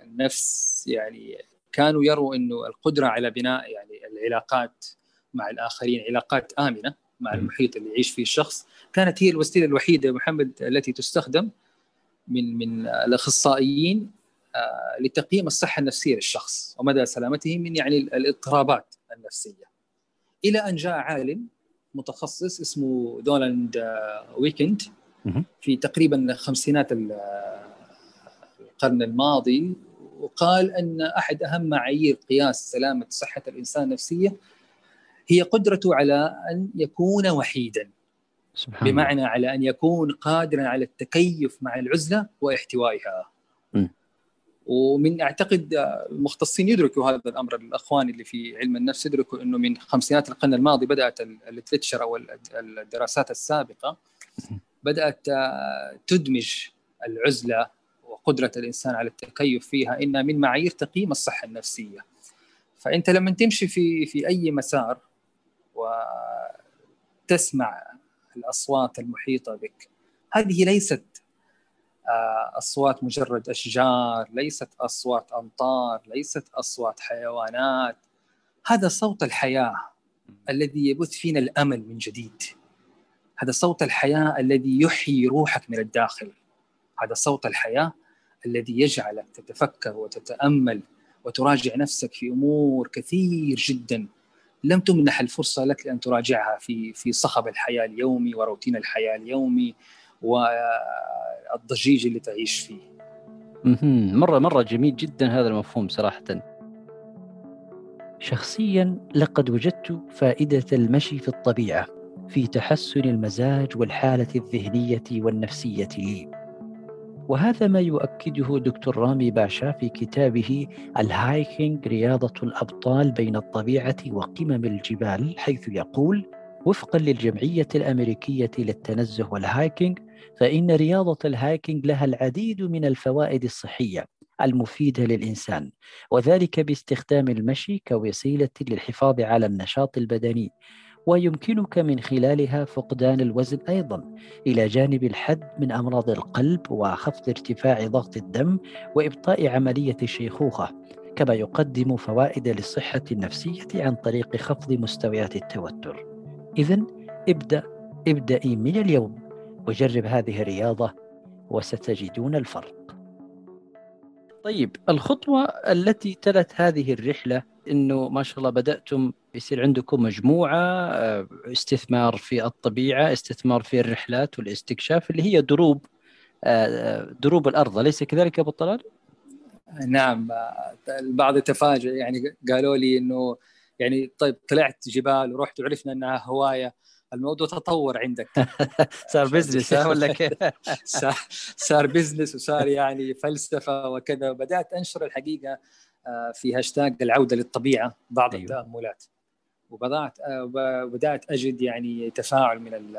النفس يعني كانوا يروا إنه القدرة على بناء يعني العلاقات مع الآخرين علاقات آمنة. مع المحيط اللي يعيش فيه الشخص. كانت هي الوسيلة الوحيدة محمد التي تستخدم من من الأخصائيين آه، لتقييم الصحة النفسية للشخص ومدى سلامته من يعني الاضطرابات النفسية. إلى أن جاء عالم متخصص اسمه دولاند آه، ويكند في تقريبا خمسينات القرن الماضي وقال أن أحد أهم معايير قياس سلامة صحة الإنسان النفسية هي قدرته على أن يكون وحيدا. سبحان بمعنى على أن يكون قادرا على التكيف مع العزلة واحتوائها. ومن أعتقد المختصين يدركوا هذا الأمر الأخوان اللي في علم النفس يدركوا إنه من خمسينات القرن الماضي بدأت الليترشر أو الدراسات السابقة بدأت تدمج العزلة وقدرة الإنسان على التكيف فيها إنها من معايير تقييم الصحة النفسية. فأنت لما تمشي في في أي مسار وتسمع الأصوات المحيطة بك. هذه ليست آه، أصوات مجرد أشجار ليست أصوات أمطار ليست أصوات حيوانات. هذا صوت الحياة الذي يبث فينا الأمل من جديد. هذا صوت الحياة الذي يحيي روحك من الداخل. هذا صوت الحياة الذي يجعلك تتفكر وتتأمل وتراجع نفسك في أمور كثير جدا. لم تمنح الفرصة لك لأن تراجعها في في صخب الحياة اليومي وروتين الحياة اليومي والضجيج اللي تعيش فيه. مرة مرة جميل جدا هذا المفهوم صراحة. شخصيا لقد وجدت فائدة المشي في الطبيعة في تحسن المزاج والحالة الذهنية والنفسية لي. وهذا ما يؤكده دكتور رامي باشا في كتابه ال hiking رياضة الأبطال بين الطبيعة وقمم الجبال حيث يقول وفقا للجمعية الأمريكية للتنزه وال hiking فإن رياضة الهايكينج لها العديد من الفوائد الصحية المفيدة للإنسان وذلك باستخدام المشي كوسيلة للحفاظ على النشاط البدني ويمكنك من خلالها فقدان الوزن أيضا إلى جانب الحد من أمراض القلب وخفض ارتفاع ضغط الدم وإبطاء عملية الشيخوخه كما يقدم فوائد للصحه النفسية عن طريق خفض مستويات التوتر. اذا ابدأ ابدأي من اليوم وجرب هذه الرياضة وستجدون الفرق. طيب الخطوة التي تلت هذه الرحلة إنه ما شاء الله بدأتم يصير عندكم مجموعة آه، استثمار في الطبيعة استثمار في الرحلات والاستكشاف اللي هي دروب آه، دروب الأرض أليس كذلك أبو طلال؟ نعم البعض يتفاجئ يعني قالوا لي إنه يعني طيب طلعت جبال ورحت وعرفنا إنها هواية الموضوع تطور عندك صار business ولا كيف؟ صار business وصار يعني فلسفة وكذا بدات أنشر الحقيقة آه، في هاشتاج العودة للطبيعة بعض أيوه. التاملات وبدات آه، بدات أجد يعني تفاعل من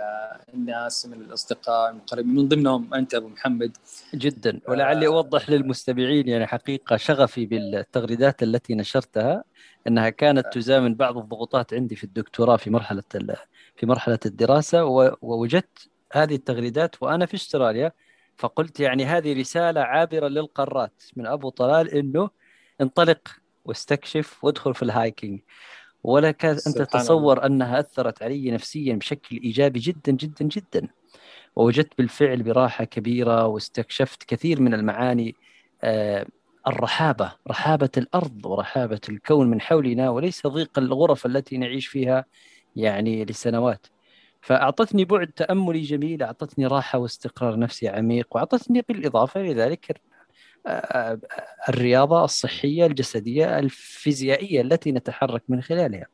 الناس من الأصدقاء المقربين من ضمنهم أنت أبو محمد. جدا. ولعلي أوضح للمستمعين يعني حقيقة شغفي بالتغريدات التي نشرتها أنها كانت تزامن بعض الضغوطات عندي في الدكتوراه في مرحلة في مرحلة الدراسة ووجدت هذه التغريدات وأنا في أستراليا فقلت يعني هذه رسالة عابرة للقارات من أبو طلال إنه انطلق واستكشف وادخل في الهايكينج. ولك ان تتصور أنها أثرت علي نفسيا بشكل إيجابي جدا جدا جدا. ووجدت بالفعل براحة كبيرة واستكشفت كثير من المعاني آه، الرحابة رحابة الأرض ورحابة الكون من حولنا وليس ضيق الغرف التي نعيش فيها يعني لسنوات. فأعطتني بعد تأملي جميل أعطتني راحة واستقرار نفسي عميق وأعطتني بالإضافة إلى ذلك الرياضة الصحية الجسدية الفيزيائية التي نتحرك من خلالها.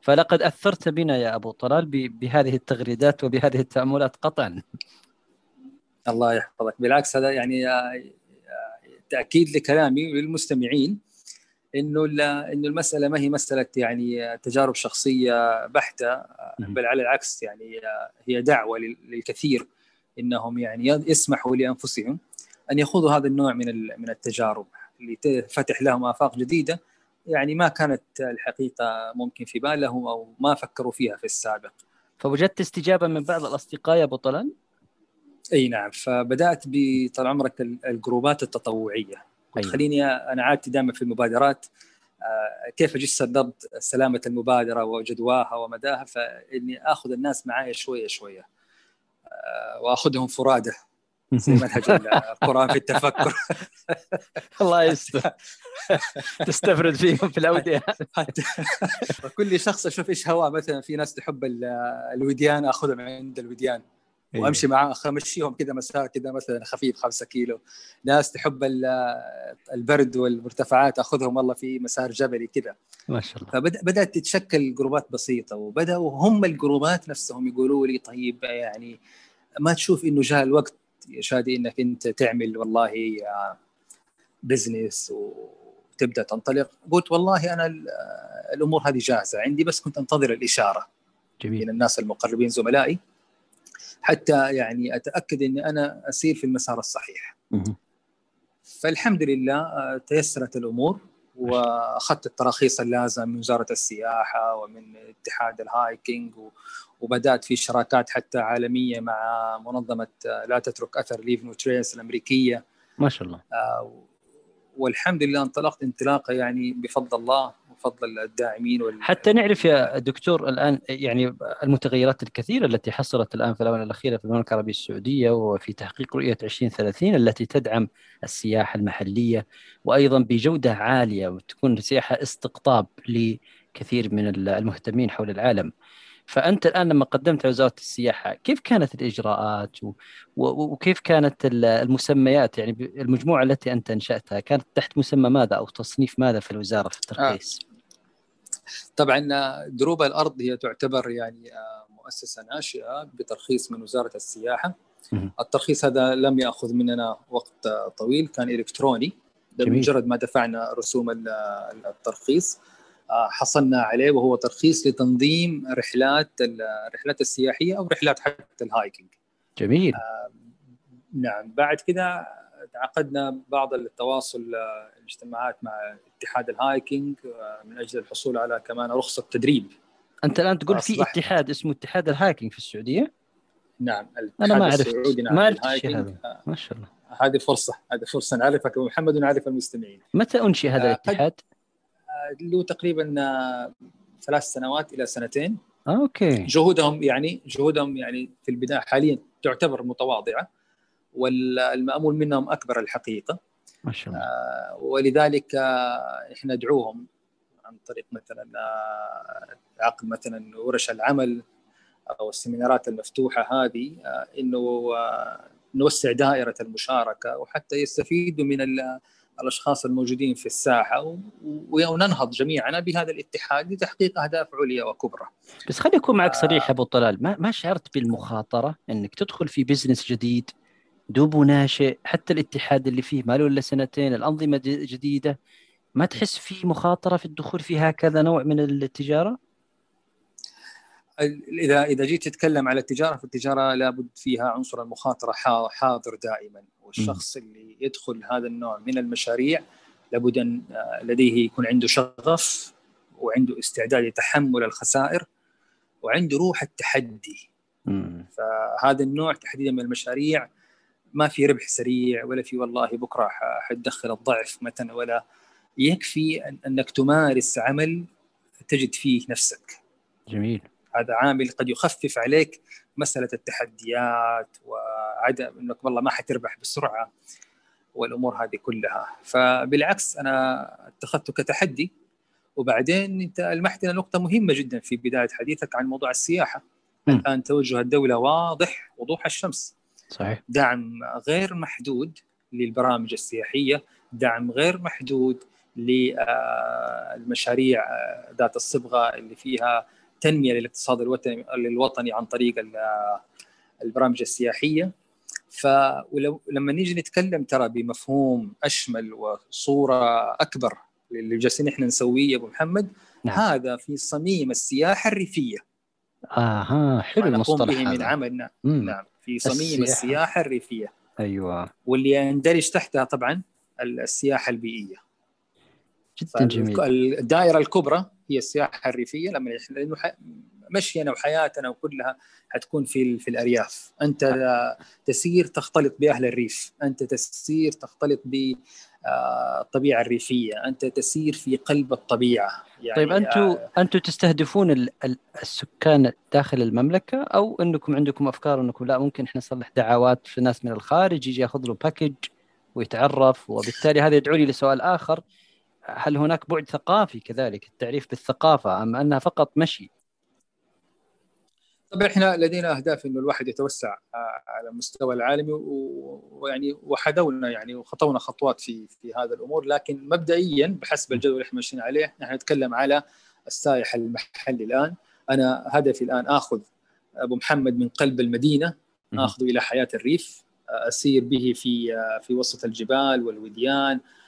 فلقد أثرت بنا يا أبو طلال بهذه التغريدات وبهذه التأملات قطعا. الله يحفظك. بالعكس هذا يعني تأكيد لكلامي للمستمعين إنه إنه المسألة ما هي مسألة يعني تجارب شخصية بحتة بل على العكس يعني هي دعوة للكثير إنهم يعني يسمحوا لأنفسهم. أن يخوضوا هذا النوع من من التجارب اللي فتح لهم آفاق جديدة يعني ما كانت الحقيقة ممكن في بالهم أو ما فكروا فيها في السابق. فوجدت استجابة من بعض الأصدقاء يا أبو طلال؟ أي نعم فبدأت بطال عمرك الجروبات التطوعية أيوة. خليني أنا عادتي دائما في المبادرات آه، كيف أجسد ضبط سلامة المبادرة وجدواها ومداها فإني آخذ الناس معي شوية شوية آه، وآخذهم فرادى زي منهج القرآن في التفكر. الله يستر. تستفرد فيهم في الأودية. كل شخص أشوف إيش هواه. مثلا في ناس تحب الوديان أخذهم عند الوديان. أيوة. وأمشي معاه أمشيهم كذا مساء كذا مثلا خفيف 5 كيلو. ناس تحب البرد والمرتفعات أخذهم والله في مسار جبلي كذا ما شاء الله. فبدات تتشكل جروبات بسيطة وبدأوا هم الجروبات نفسهم يقولوا لي طيب يعني ما تشوف إنه جاء الوقت شادي إنك أنت تعمل والله business وتبدأ تنطلق قلت والله أنا الأمور هذه جاهزة عندي بس كنت أنتظر الإشارة جميل. من الناس المقربين زملائي حتى يعني أتأكد إني أنا أسير في المسار الصحيح. فالحمد لله آه، تيسرت الأمور وأخذت التراخيص اللازمة من وزارة السياحة ومن اتحاد الهايكينج وبدأت في شراكات حتى عالمية مع منظمة آه، لا تترك أثر Leave No Trace الأمريكية. ما شاء الله. آه، والحمد لله انطلقت انطلاقة يعني بفضل الله وفضل الداعمين وال... حتى نعرف يا دكتور الآن يعني المتغيرات الكثيرة التي حصلت الآن في الاونه الأخيرة في المملكة العربية السعودية وفي تحقيق رؤية 2030 التي تدعم السياحة المحلية وأيضا بجودة عالية وتكون سياحة استقطاب لكثير من المهتمين حول العالم. فأنت الآن لما قدمت وزاره السياحة كيف كانت الإجراءات و... وكيف كانت المسميات؟ يعني المجموعة التي أنت أنشأتها كانت تحت مسمى ماذا أو تصنيف ماذا في الوزارة في الترخيص؟ آه. طبعا دروب الأرض هي تعتبر يعني آه، مؤسسة ناشئة بترخيص من وزارة السياحة. الترخيص هذا لم يأخذ مننا وقت طويل كان إلكتروني. بمجرد ما دفعنا رسوم الترخيص. آه، حصلنا عليه وهو ترخيص لتنظيم رحلات الرحلات السياحية أو رحلات حتى ال hiking. جميل. آه نعم بعد كذا عقدنا بعض التواصل آه، الاجتماعات مع اتحاد ال hiking آه، من أجل الحصول على كمان رخصة تدريب. أنت الآن تقول في اتحاد اسمه اتحاد ال hiking في السعودية؟ نعم أنا ما عرفت نعم ما عرفت الشيء هذا ما شاء الله هذه فرصة هذه فرصة نعرفك محمد ونعرف المستمعين متى أنشئ هذا الاتحاد؟ له تقريبا آه، ثلاث سنوات إلى سنتين. okay. جهودهم يعني جهودهم يعني في البداية حاليا تعتبر متواضعة والمأمول منهم أكبر الحقيقة. ما شاء الله. آه ولذلك آه إحنا ندعوهم عن طريق مثلا آه عقد مثلا ورش العمل أو السيمينارات المفتوحة هذه إنه نوسع دائرة المشاركة وحتى يستفيدوا من الأشخاص الموجودين في الساحة وننهض جميعا بهذا الاتحاد لتحقيق أهداف عليا وكبرى. بس خليني أكون معك صريح أبو طلال، ما ما شعرت بالمخاطرة إنك تدخل في بزنس جديد دوبه ناشئ، حتى الاتحاد اللي فيه ما له إلا سنتين، الأنظمة جديدة، ما تحس في مخاطرة في الدخول في هكذا نوع من التجارة؟ إذا إذا جيت تتكلم على التجارة فالتجارة لابد فيها عنصر المخاطرة حاضر دائما. والشخص اللي يدخل هذا النوع من المشاريع لابد أن آه، لديه يكون عنده شغف وعنده استعداد لتحمل الخسائر وعنده روح التحدي. فهذا النوع تحديدا من المشاريع ما في ربح سريع ولا في والله بكرة حتدخل الضعف مثلا ولا يكفي أنك تمارس عمل تجد فيه نفسك. جميل. هذا عامل قد يخفف عليك مسألة التحديات وعدم إنك والله ما حتربح بسرعة والأمور هذه كلها. فبالعكس أنا اتخذته كتحدي وبعدين أنت المحتنا نقطة مهمة جدا في بداية حديثك عن موضوع السياحة. م. الآن توجه الدولة واضح وضوح الشمس. صحيح. دعم غير محدود للبرامج السياحية دعم غير محدود للمشاريع ذات الصبغة اللي فيها تنمية للاقتصاد الوطني الوطني عن طريق البرامج السياحية. فلما نيجي نتكلم ترى بمفهوم أشمل وصورة أكبر اللي جالسين إحنا نسويه أبو محمد نعم. هذا في صميم السياحة الريفية. آها حلو المصطلح به من عمل نعم. في صميم السياحة. السياحة الريفية. أيوه. واللي يندرج تحتها طبعا السياحة البيئية. جدا جميل. الدائرة الكبرى هي السياحة الريفية لما لأنه مشينا وحياتنا وكلها حتكون في في الأرياف. أنت تسير تختلط بأهل الريف. أنت تسير تختلط بالطبيعه الريفية. أنت تسير في قلب الطبيعة. يعني طيب أنتم آه أنتم تستهدفون السكان داخل المملكة أو أنكم عندكم أفكار أنكم لا ممكن إحنا نصلح دعوات في ناس من الخارج يجي ياخذ له باكج ويتعرف وبالتالي هذا يدعو لي لسؤال آخر. هل هناك بعد ثقافي كذلك؟ التعريف بالثقافة أم أنها فقط مشي؟ طبعا إحنا لدينا أهداف إنه الواحد يتوسع آه، على المستوى العالمي ويعني وحدونا يعني وخطونا خطوات في في هذا الأمور. لكن مبدئيا بحسب الجدول اللي إحنا ماشيين عليه نحن نتكلم على السائح المحلي الآن. أنا هدفي الآن آخذ أبو محمد من قلب المدينة آخذه إلى حياة الريف أسير به في آه، في وسط الجبال والوديان آه،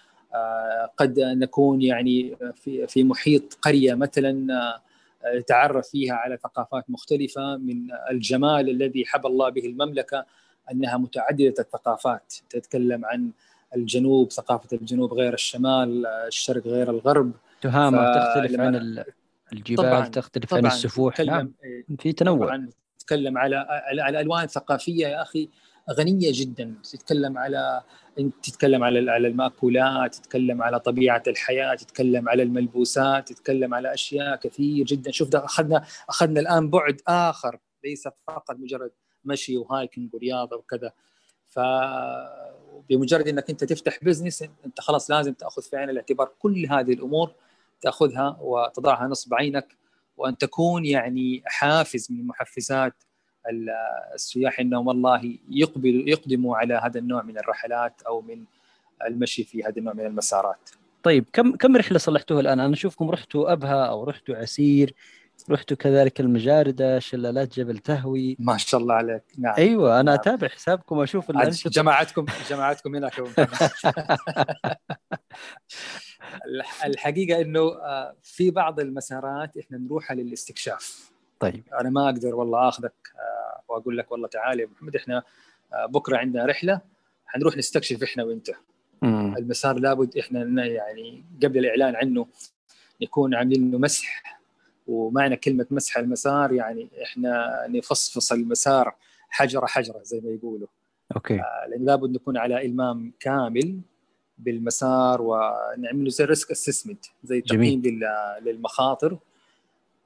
قد نكون يعني في في محيط قرية مثلا يتعرف فيها على ثقافات مختلفة من الجمال الذي حب الله به المملكة أنها متعددة الثقافات. تتكلم عن الجنوب ثقافة الجنوب غير الشمال الشرق غير الغرب. تهامة تختلف عن الجبال طبعاً تختلف طبعاً عن السفوح. نعم في تنوع. تتكلم على على الألوان ثقافيه يا أخي. غنية جدا. تتكلم على تتكلم على على المأكولات تتكلم على طبيعة الحياة تتكلم على الملبوسات تتكلم على أشياء كثير جدا. شوف ده أخذنا أخذنا الآن بعد آخر ليس فقط مجرد مشي وهايكنج ورياضة وكذا. ف بمجرد إنك أنت تفتح بزنس أنت خلاص لازم تأخذ في عين الاعتبار كل هذه الأمور تأخذها وتضعها نصب عينك وأن تكون يعني حافز من محفزات السياح إنهم والله يقبلوا يقدموا على هذا النوع من الرحلات أو من المشي في هذا النوع من المسارات. طيب كم كم رحلة صلحتوها الآن؟ أنا أشوفكم رحتوا أبها أو رحتوا عسير رحتوا كذلك المجاردة شلالات جبل تهوي. ما شاء الله عليك. نعم. أيوه أنا نعم. أتابع حسابكم وأشوف جماعتكم جماعتكم هناك الحقيقة إنه آه، في بعض المسارات إحنا نروحها للاستكشاف. طيب. أنا ما أقدر والله آخذك آه، وأقول لك والله تعال يا محمد إحنا آه، بكرة عندنا رحلة حنروح نستكشف إحنا وإنت. مم. المسار لابد إحنا يعني قبل الإعلان عنه نكون عاملين له مسح ومعنى كلمة مسح المسار يعني إحنا نفصفص المسار حجرة حجرة زي ما يقولوا. okay. آه لأن لابد نكون على إلمام كامل بالمسار ونعمل زي risk assessment زي تقييم للمخاطر.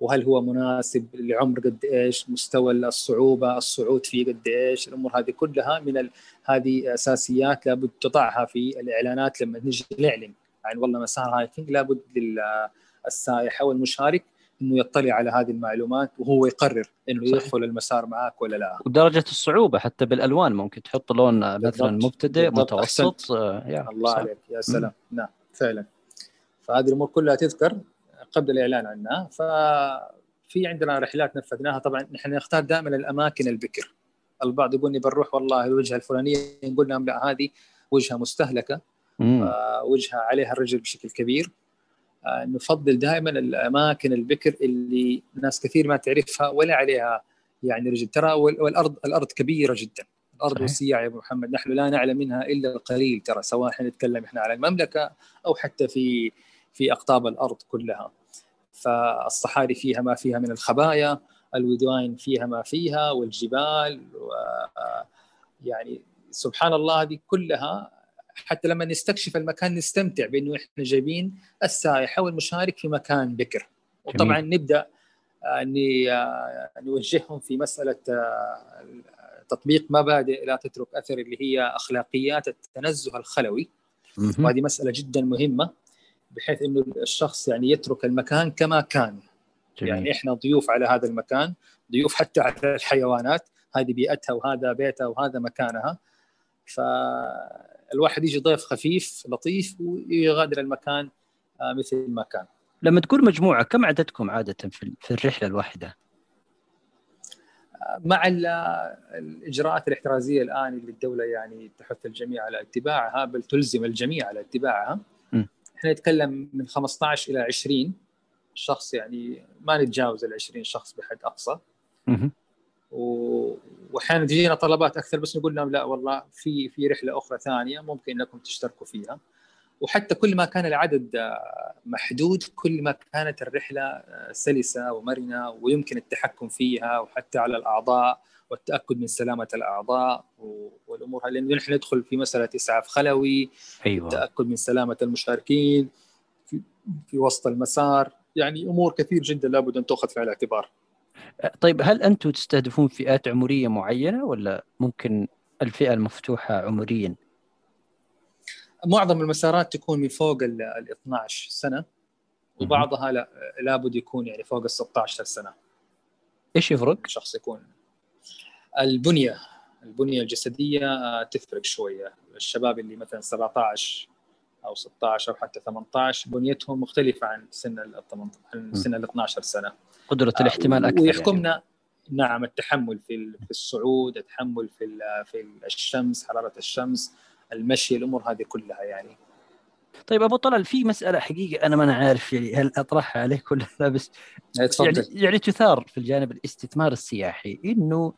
وهل هو مناسب لعمر قد إيش مستوى الصعوبة الصعود فيه قد إيش الأمور هذه كلها من ال... هذه أساسيات لابد تضعها في الإعلانات لما نجي نعلن. عن والله مسار hiking لابد للسائح أو المشارك إنه يطلع على هذه المعلومات وهو يقرر إنه صحيح. يدخل المسار معك ولا لا. ودرجة الصعوبة حتى بالألوان ممكن تحط لون مثلا مبتدئ متوسط آه الله صح. عليك. يا سلام. نعم. فعلا. فهذه الأمور كلها تذكر. قبل الإعلان عنها ففي عندنا رحلات نفذناها. طبعا نحن نختار دائما الأماكن البكر. البعض يقول لي بنروح والله الوجهة الفلانية نقول لهم لا هذه وجهة مستهلكة. وجهة عليها الرجل بشكل كبير. آه، نفضل دائما الأماكن البكر اللي ناس كثير ما تعرفها ولا عليها يعني رجل. ترى والأرض الأرض كبيرة جدا. الأرض وسيعه يا أبو محمد نحن لا نعلم منها إلا القليل ترى سواء إحنا نتكلم إحنا على المملكة أو حتى في في أقطاب الأرض كلها. فالصحاري فيها ما فيها من الخبايا الوديان فيها ما فيها والجبال و يعني سبحان الله هذه كلها حتى لما نستكشف المكان نستمتع بإنه إحنا جايبين السائح أو المشارك في مكان بكر. وطبعا جميل. نبدأ آه، آه، نوجههم في مسألة آه، تطبيق مبادئ لا تترك أثر اللي هي أخلاقيات التنزه الخلوي. وهذه مسألة جدا مهمة. بحيث إنه الشخص يعني يترك المكان كما كان جميل. يعني إحنا ضيوف على هذا المكان ضيوف حتى على الحيوانات هذه بيئتها وهذا بيتها وهذا مكانها فالواحد يجي ضيف خفيف لطيف ويغادر المكان آه، مثل ما كان لما تكون مجموعة كم عددكم عادة في الرحلة الواحدة؟ مع الإجراءات الاحترازية الآن اللي الدولة يعني تحث الجميع على اتباعها بل تلزم الجميع على اتباعها. إحنا نتكلم من 15 إلى 20 شخص يعني ما نتجاوز ال 20 شخص بحد أقصى. وأحيانا تجينا طلبات أكثر بس نقول لهم لا والله في في رحلة أخرى ثانية ممكن إنكم تشتركوا فيها. وحتى كل ما كان العدد آه، محدود كل ما كانت الرحلة آه، سلسة ومرنة ويمكن التحكم فيها وحتى على الأعضاء. والتأكد من سلامة الأعضاء والأمور. هذه لأنه نحن ندخل في مسألة إسعاف خلوي أيوه. التأكد من سلامة المشاركين في, في وسط المسار. يعني أمور كثير جدا لابد أن تؤخذ في الاعتبار. طيب هل أنتم تستهدفون فئات عمرية معينة ولا ممكن الفئة المفتوحة عمريا؟ معظم المسارات تكون من فوق ال 12 سنة وبعضها لا لابد يكون يعني فوق ال 16 سنة. إيش يفرق؟ شخص يكون البنية البنية الجسدية آه، تفرق شوية. الشباب اللي مثلا 17 أو 16 أو حتى 18 بنيتهم مختلفة عن سن ال 18 عن سن ال 12 سنة. قدرة الاحتمال أكثر ويحكمنا يعني. نعم التحمل في في الصعود التحمل في في الشمس حرارة الشمس المشي الأمور هذه كلها يعني. طيب أبو طلال في مسألة حقيقة أنا ما أنا عارف يعني هل أطرحها عليك ولا لا؟ بس يعني يعني تثار في الجانب الاستثمار السياحي إنه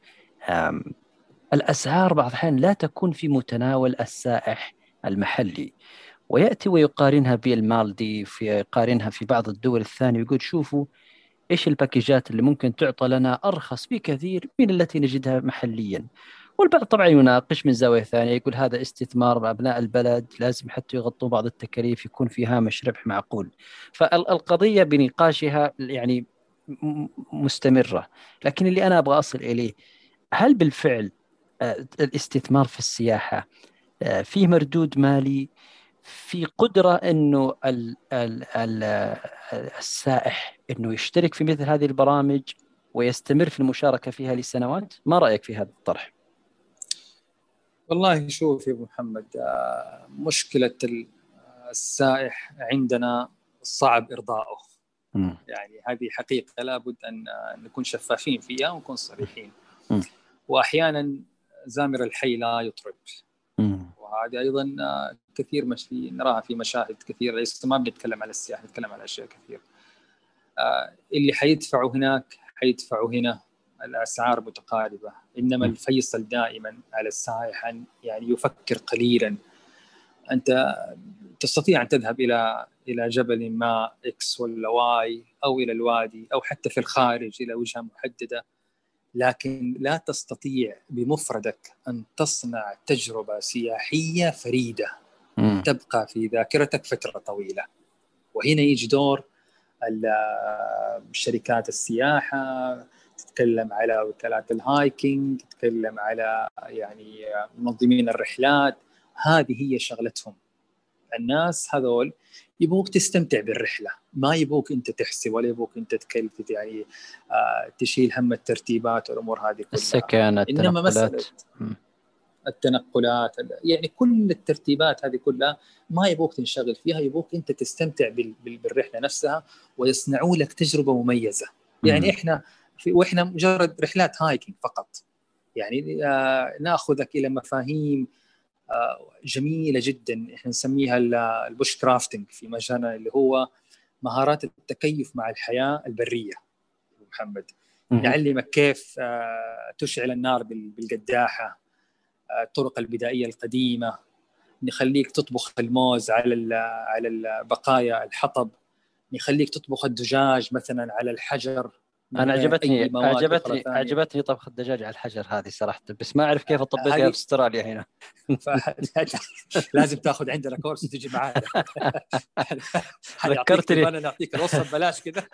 الاسعار بعض الأحيان لا تكون في متناول السائح المحلي. ويأتي ويقارنها بالمالديف يقارنها في بعض الدول الثانية ويقول شوفوا إيش الباكيجات اللي ممكن تعطى لنا أرخص بكثير من التي نجدها محليا. والبعض طبعا يناقش من زاوية ثانية يقول هذا استثمار بابناء البلد لازم حتى يغطوا بعض التكاليف يكون في هامش ربح معقول. فالقضية بنقاشها يعني مستمره لكن اللي أنا أبغى أصل إليه هل بالفعل آه، الاستثمار في السياحة آه، فيه مردود مالي في قدرة إنه ال ال ال السائح إنه يشترك في مثل هذه البرامج ويستمر في المشاركة فيها لسنوات؟ ما رأيك في هذا الطرح؟ والله شوف يا أبو محمد آه، مشكلة السائح عندنا صعب ارضائه يعني هذه حقيقة لابد ان نكون شفافين فيها ونكون صريحين. وأحيانا زامر الحي لا يطرب وهذه أيضا آه، كثير مشي نراها في مشاهد كثيره ليس ما بنتكلم على السياحه نتكلم على أشياء كثير. آه، اللي حيدفعوا هناك حيدفعوا هنا الأسعار متقاربة. إنما الفيصل دائما على السائح أن يعني يفكر قليلا. أنت تستطيع أن تذهب إلى إلى جبل ما X ولا Y أو إلى الوادي أو حتى في الخارج إلى وجهة محددة. لكن لا تستطيع بمفردك أن تصنع تجربة سياحية فريدة. م. تبقى في ذاكرتك فترة طويلة. وهنا يجي دور شركات السياحة تتكلم على وكالات ال hiking تتكلم على يعني منظمين الرحلات. هذه هي شغلتهم. الناس هذول يبغوك تستمتع بالرحلة. ما يبغوك أنت تحسب ولا يبغوك أنت تكلف يعني آه تشيل هم الترتيبات والأمور هذه كلها. السكن إنما مسألة التنقلات يعني كل الترتيبات هذه كلها ما يبغوك تنشغل فيها يبغوك أنت تستمتع بالرحلة نفسها ويصنعوا لك تجربة مميزة. يعني م. إحنا في وإحنا مجرد رحلات hiking فقط. يعني آه ناخذك إلى مفاهيم جميلة جدا إحنا نسميها ال bushcrafting في مجالنا اللي هو مهارات التكيف مع الحياة البرية. محمد نعلمك كيف آه تشعل النار بالقداحة آه الطرق البدائية القديمة نخليك تطبخ الموز على على بقايا الحطب نخليك تطبخ الدجاج مثلا على الحجر. أنا عجبتني عجبتني عجبتني طبخ الدجاج على الحجر هذه صراحة بس ما أعرف كيف اطبقها في أستراليا هنا. لازم تاخذ عندنا كورس وتجي معنا ذكرتني أنا نعطيك الوصفه ببلاش كذا.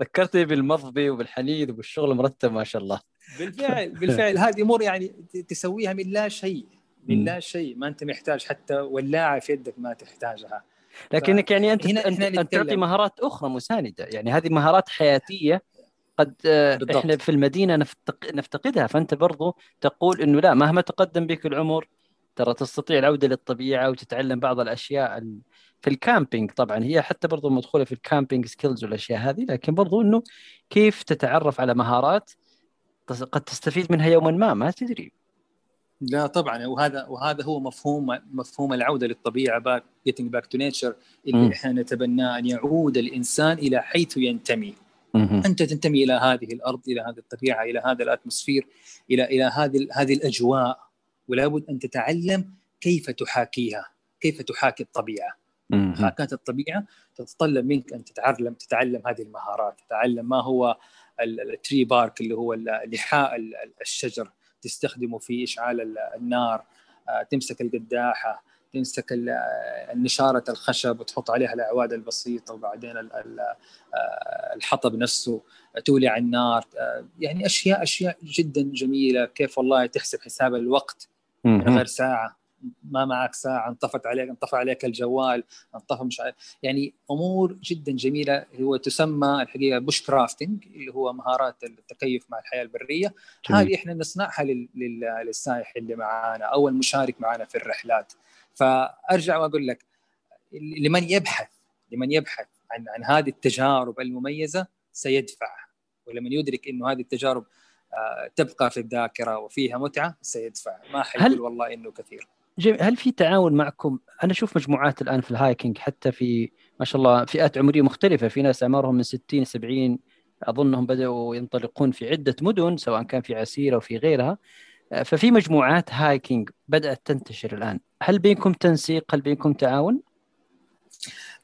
ذكرتني بالمضبي وبالحنيذ وبالشغل مرتب ما شاء الله. بالفعل بالفعل. هذه أمور يعني تسويها من لا شيء من لا شيء. ما أنت محتاج حتى ولاعة في يدك ما تحتاجها. لكنك يعني أنت هنا أنت, أنت تعطي مهارات أخرى مساندة. يعني هذه مهارات حياتية قد آه، بالضبط. إحنا في المدينة نفتق... نفتقدها. فأنت برضو تقول إنه لا مهما تقدم بك العمر ترى تستطيع العودة للطبيعة وتتعلم بعض الأشياء في ال camping طبعا هي حتى برضو مدخولة في ال camping skills والأشياء هذه لكن برضو إنه كيف تتعرف على مهارات قد تستفيد منها يوما ما؟ ما تدري. لا طبعا وهذا وهذا هو مفهوم مفهوم العودة للطبيعة back getting back to nature اللي إحنا نتبناه أن يعود الإنسان إلى حيث ينتمي. م- أنت تنتمي إلى هذه الأرض إلى هذه الطبيعة إلى هذا ال atmosphere إلى إلى هذه هذه الأجواء. ولا بد أن تتعلم كيف تحاكيها كيف تحاكي الطبيعة. محاكاه الطبيعة تتطلب منك أن تتعلم تتعلم هذه المهارات تتعلم ما هو ال tree bark اللي هو لحاء الشجر. تستخدمه في إشعال النار آه، تمسك القداحة تمسك النشارة الخشب وتحط عليها الأعواد البسيطة وبعدين آه، الحطب نفسه تولع النار آه، يعني أشياء أشياء جدا جميلة. كيف والله تحسب حساب الوقت من غير ساعة؟ ما معك ساعة انطفت عليك انطفى عليك الجوال انطفى مش عارف. يعني أمور جدا جميلة هو تسمى الحقيقة bushcrafting اللي هو مهارات التكيف مع الحياة البرية. جميل. هذه إحنا نصنعها للسائح اللي معانا أو المشارك معنا في الرحلات. فأرجع وأقول لك لمن يبحث لمن يبحث عن عن هذه التجارب المميزة سيدفع ولمن يدرك إنه هذه التجارب آه، تبقى في الذاكرة وفيها متعة سيدفع ما حيقول والله إنه كثير. جميل. هل في تعاون معكم؟ أنا أشوف مجموعات الآن في الهايكنج حتى في ما شاء الله فئات عمرية مختلفة، في ناس أعمارهم من 60 70 أظنهم بدأوا ينطلقون في عدة مدن سواء كان في عسير أو في غيرها. ففي مجموعات hiking بدأت تنتشر الآن، هل بينكم تنسيق؟ هل بينكم تعاون؟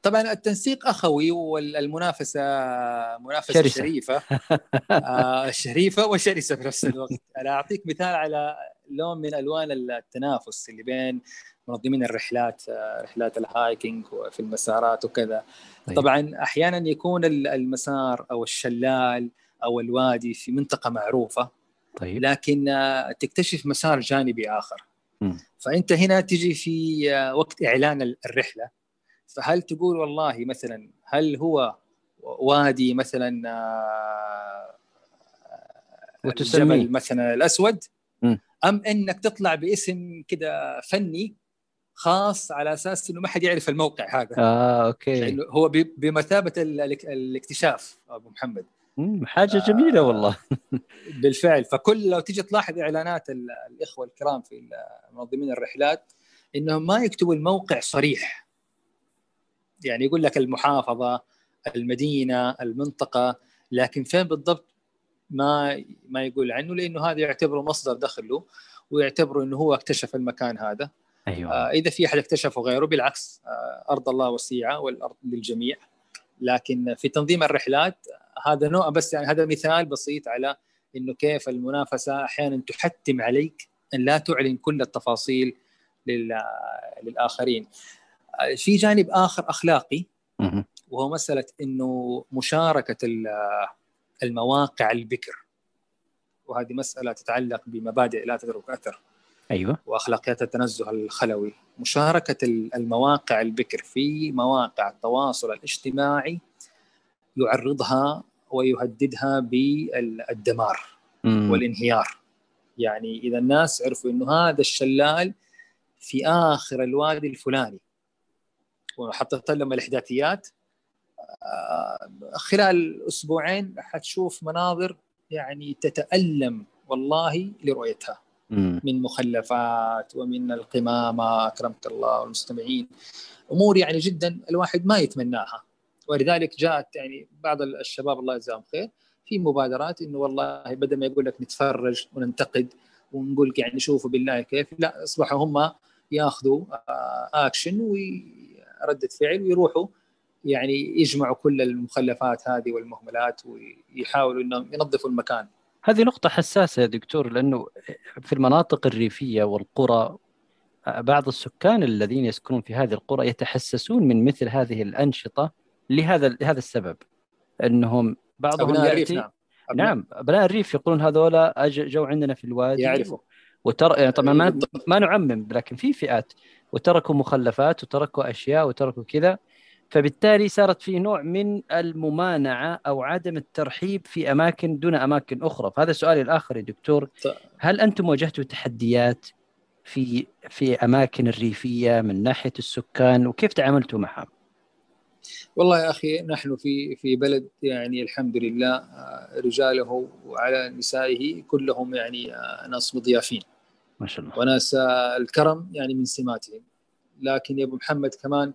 طبعا التنسيق أخوي والمنافسة منافسة شرسة. شريفة آه شريفة وشرسة في نفس الوقت أنا أعطيك مثال على لون من ألوان التنافس اللي بين منظمين الرحلات آه، رحلات ال hiking وفي المسارات وكذا طيب. طبعا أحيانا يكون المسار أو الشلال أو الوادي في منطقة معروفة طيب. لكن آه، تكتشف مسار جانبي آخر م. فأنت هنا تجي في آه، وقت إعلان الرحلة فهل تقول والله مثلا هل هو وادي مثلا الجبل مثلا الأسود. أم إنك تطلع باسم كذا فني خاص على أساس إنه ما حد يعرف الموقع هذا. آه أوكي. يعني هو بمثابة الاكتشاف أبو محمد. حاجة جميلة والله. بالفعل. فكل لو تيجي تلاحظ إعلانات الإخوة الكرام في منظمين الرحلات إنهم ما يكتبوا الموقع صريح. يعني يقول لك المحافظة المدينة المنطقة لكن فين بالضبط ما ما يقول عنه لأنه هذا يعتبره مصدر دخل له ويعتبره إنه هو اكتشف المكان هذا. أيوه. آه إذا في أحد اكتشفه غيره بالعكس آه أرض الله وسيعة والأرض للجميع. لكن في تنظيم الرحلات هذا نوع بس يعني هذا مثال بسيط على إنه كيف المنافسة أحيانا تحتم عليك أن لا تعلن كل التفاصيل للآخرين. آه، في جانب آخر أخلاقي وهو مسألة إنه مشاركة المواقع البكر. وهذه مسألة تتعلق بمبادئ لا تترك أثر. أيوة. وأخلاقيات التنزه الخلوي. مشاركة المواقع البكر في مواقع التواصل الاجتماعي يعرضها ويهددها بالدمار مم. والانهيار. يعني إذا الناس عرفوا أنه هذا الشلال في آخر الوادي الفلاني. وحطيت لهم الإحداثيات آه، خلال أسبوعين حتشوف مناظر يعني تتألم والله لرؤيتها. من مخلفات ومن القمامة أكرمك الله والمستمعين. أمور يعني جدا الواحد ما يتمناها. ولذلك جاءت يعني بعض الشباب الله يجزاهم خير في مبادرات إنه والله بدل ما يقول لك نتفرج وننتقد ونقول يعني شوفوا بالله كيف لا أصبحوا هم ياخذوا اكشن آه، وردة فعل ويروحوا يعني يجمعوا كل المخلفات هذه والمهملات ويحاولوا إنهم ينظفوا المكان. هذه نقطة حساسة يا دكتور لأنه في المناطق الريفية والقرى بعض السكان الذين يسكنون في هذه القرى يتحسسون من مثل هذه الأنشطة لهذا لهذا السبب أنهم بعضهم يأتي نعم. نعم أبناء الريف يقولون هذولا جو عندنا في الوادي يعرفوا وتر... يعني طبعا ما ما نعمم لكن في فئات وتركوا مخلفات وتركوا أشياء وتركوا كذا فبالتالي صارت في نوع من الممانعة أو عدم الترحيب في أماكن دون أماكن أخرى. فهذا سؤالي الآخر يا دكتور. هل أنتم واجهتوا تحديات في في أماكن الريفية من ناحية السكان؟ وكيف تعاملتوا معها؟ والله يا أخي نحن في في بلد يعني الحمد لله آه، رجاله وعلى نسائه كلهم يعني آه، ناس مضيافين. ما شاء الله. وناس آه، الكرم يعني من سماتهم. لكن يا أبو محمد كمان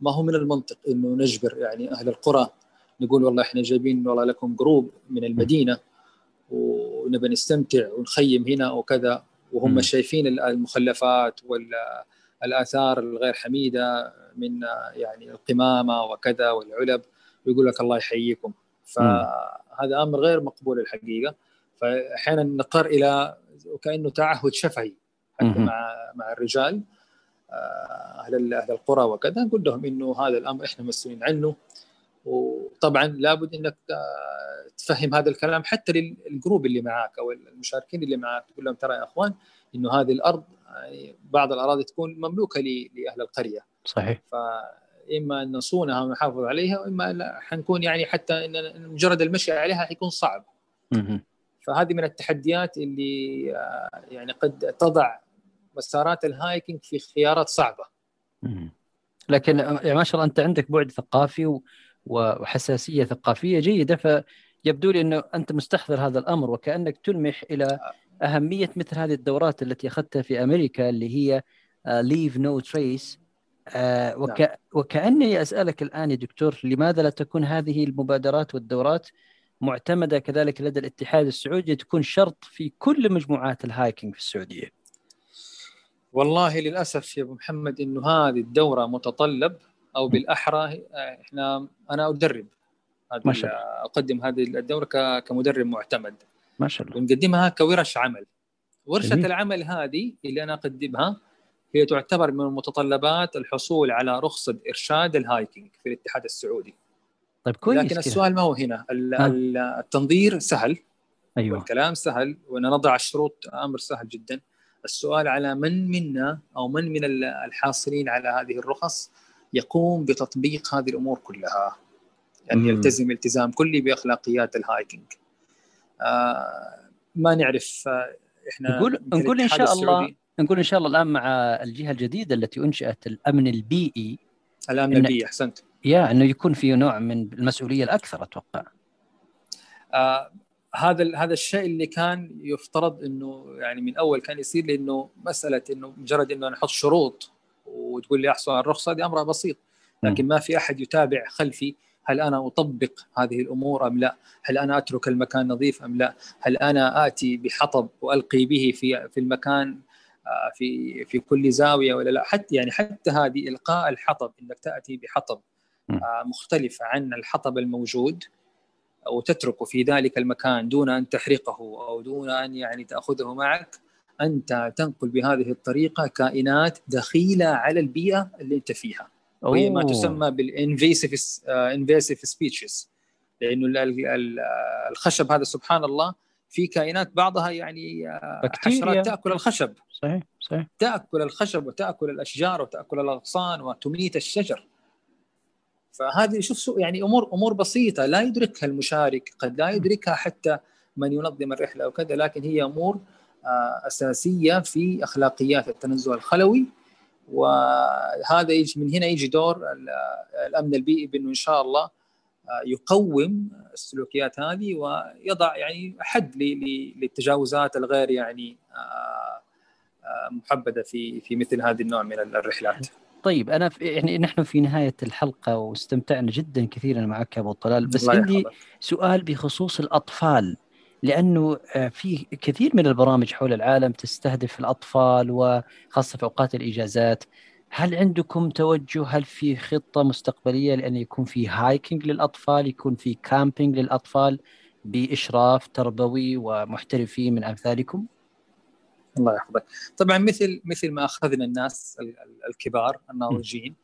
ما هو من المنطق إنه نجبر يعني أهل القرى نقول والله إحنا جايبين والله لكم جروب من المدينة ونبى نستمتع ونخيم هنا وكذا وهم م. شايفين المخلفات والاثار الغير حميدة من يعني القمامة وكذا والعلب ويقول لك الله يحييكم. فهذا أمر غير مقبول الحقيقة. فأحيانا نضطر إلى وكأنه تعهد شفهي حتى مع مع الرجال. أهل أهل القرى وكذا نقول لهم إنه هذا الأمر إحنا مسؤولين عنه. وطبعا لابد إنك آه، تفهم هذا الكلام حتى للجروب اللي معاك أو المشاركين اللي معاك. تقول لهم ترى يا إخوان إنه هذه الأرض يعني بعض الأراضي تكون مملوكة لأهل القرية. صحيح. فاما أن نصونها ونحافظ عليها وإما لا حنكون يعني حتى إن مجرد المشي عليها حيكون صعب. فهذه من التحديات اللي آه، يعني قد تضع مسارات ال hiking في خيارات صعبة. لكن يعني ما شاء الله أنت عندك بعد ثقافي وحساسية ثقافية جيدة فيبدو لي إنه أنت مستحضر هذا الأمر وكأنك تلمح إلى أهمية مثل هذه الدورات التي أخذتها في أمريكا اللي هي leave no trace وك... وكأني أسألك الآن يا دكتور لماذا لا تكون هذه المبادرات والدورات معتمدة كذلك لدى الاتحاد السعودي تكون شرط في كل مجموعات ال hiking في السعودية؟ والله للأسف يا أبو محمد إنه هذه الدورة متطلب أو بالأحرى إحنا أنا أدرب ما شاء الله. أقدم هذه الدورة كمدرب معتمد. ما شاء الله. ونقدمها كورشة عمل. ورشة جميل. العمل هذه اللي أنا أقدمها هي تعتبر من متطلبات الحصول على رخصة إرشاد ال hiking في الاتحاد السعودي. طيب كويس لكن السؤال ما هو هنا؟ التنظير سهل. أيوه. والكلام سهل. وان نضع الشروط أمر سهل جدا. السؤال على من منا أو من من الحاصلين على هذه الرخص يقوم بتطبيق هذه الأمور كلها. يعني يلتزم التزام كلي بأخلاقيات الهايكنج. آه ما نعرف آه إحنا نقول نقول إن شاء الله نقول إن شاء الله الآن مع الجهة الجديدة التي انشئت الأمن البيئي الامن البيئي أحسنت. يا إنه يكون في نوع من المسؤولية الأكثر أتوقع. آه هذا هذا الشيء اللي كان يفترض إنه يعني من أول كان يصير لأنه مسألة إنه مجرد إنه نحط شروط وتقول لي احصل على الرخصة هذه أمرها بسيط لكن ما في أحد يتابع خلفي هل أنا أطبق هذه الأمور أم لا؟ هل أنا أترك المكان نظيف أم لا؟ هل أنا آتي بحطب وألقي به في في المكان آه، في في كل زاوية ولا لا؟ حتى يعني حتى هذه إلقاء الحطب إنك تأتي بحطب آه، مختلف عن الحطب الموجود وتتركه في ذلك المكان دون أن تحرقه أو دون أن يعني تأخذه معك أنت تنقل بهذه الطريقة كائنات دخيلة على البيئة اللي أنت فيها. وهي ما تسمى بال invasive invasive species لأنه الخشب هذا سبحان الله في كائنات بعضها يعني آه، حشرات تأكل الخشب. صحيح صحيح. تأكل الخشب وتأكل الأشجار وتأكل الأغصان وتميت الشجر. فهذه شوف يعني أمور أمور بسيطة لا يدركها المشارك قد لا يدركها حتى من ينظم الرحلة وكذا لكن هي أمور آه، أساسية في أخلاقيات التنزه الخلوي وهذا يجي من هنا يجي دور الأمن البيئي بأنه إن شاء الله آه، يقوم السلوكيات هذه ويضع يعني حد للتجاوزات الغير يعني آه، محبذه في في مثل هذه النوع من الرحلات. طيب أنا في يعني نحن في نهاية الحلقة واستمتعنا جدا كثيرا معك أبو طلال بس عندي سؤال بخصوص الأطفال لأنه آه، في كثير من البرامج حول العالم تستهدف الأطفال وخاصة في أوقات الإجازات. هل عندكم توجه هل في خطة مستقبلية لأن يكون في hiking للأطفال يكون في camping للأطفال بإشراف تربوي ومحترفين من أمثالكم؟ الله يحفظك. طبعا مثل مثل ما أخذنا الناس الكبار الناضجين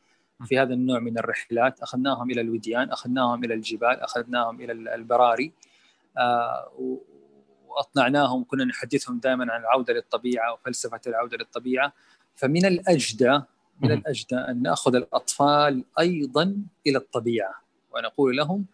في هذا النوع من الرحلات أخذناهم إلى الوديان أخذناهم إلى الجبال أخذناهم إلى البراري وأطلعناهم كنا نحدثهم دائما عن العودة للطبيعة وفلسفة العودة للطبيعة. فمن الأجدى من الأجدى أن نأخذ الأطفال أيضا إلى الطبيعة. ونقول لهم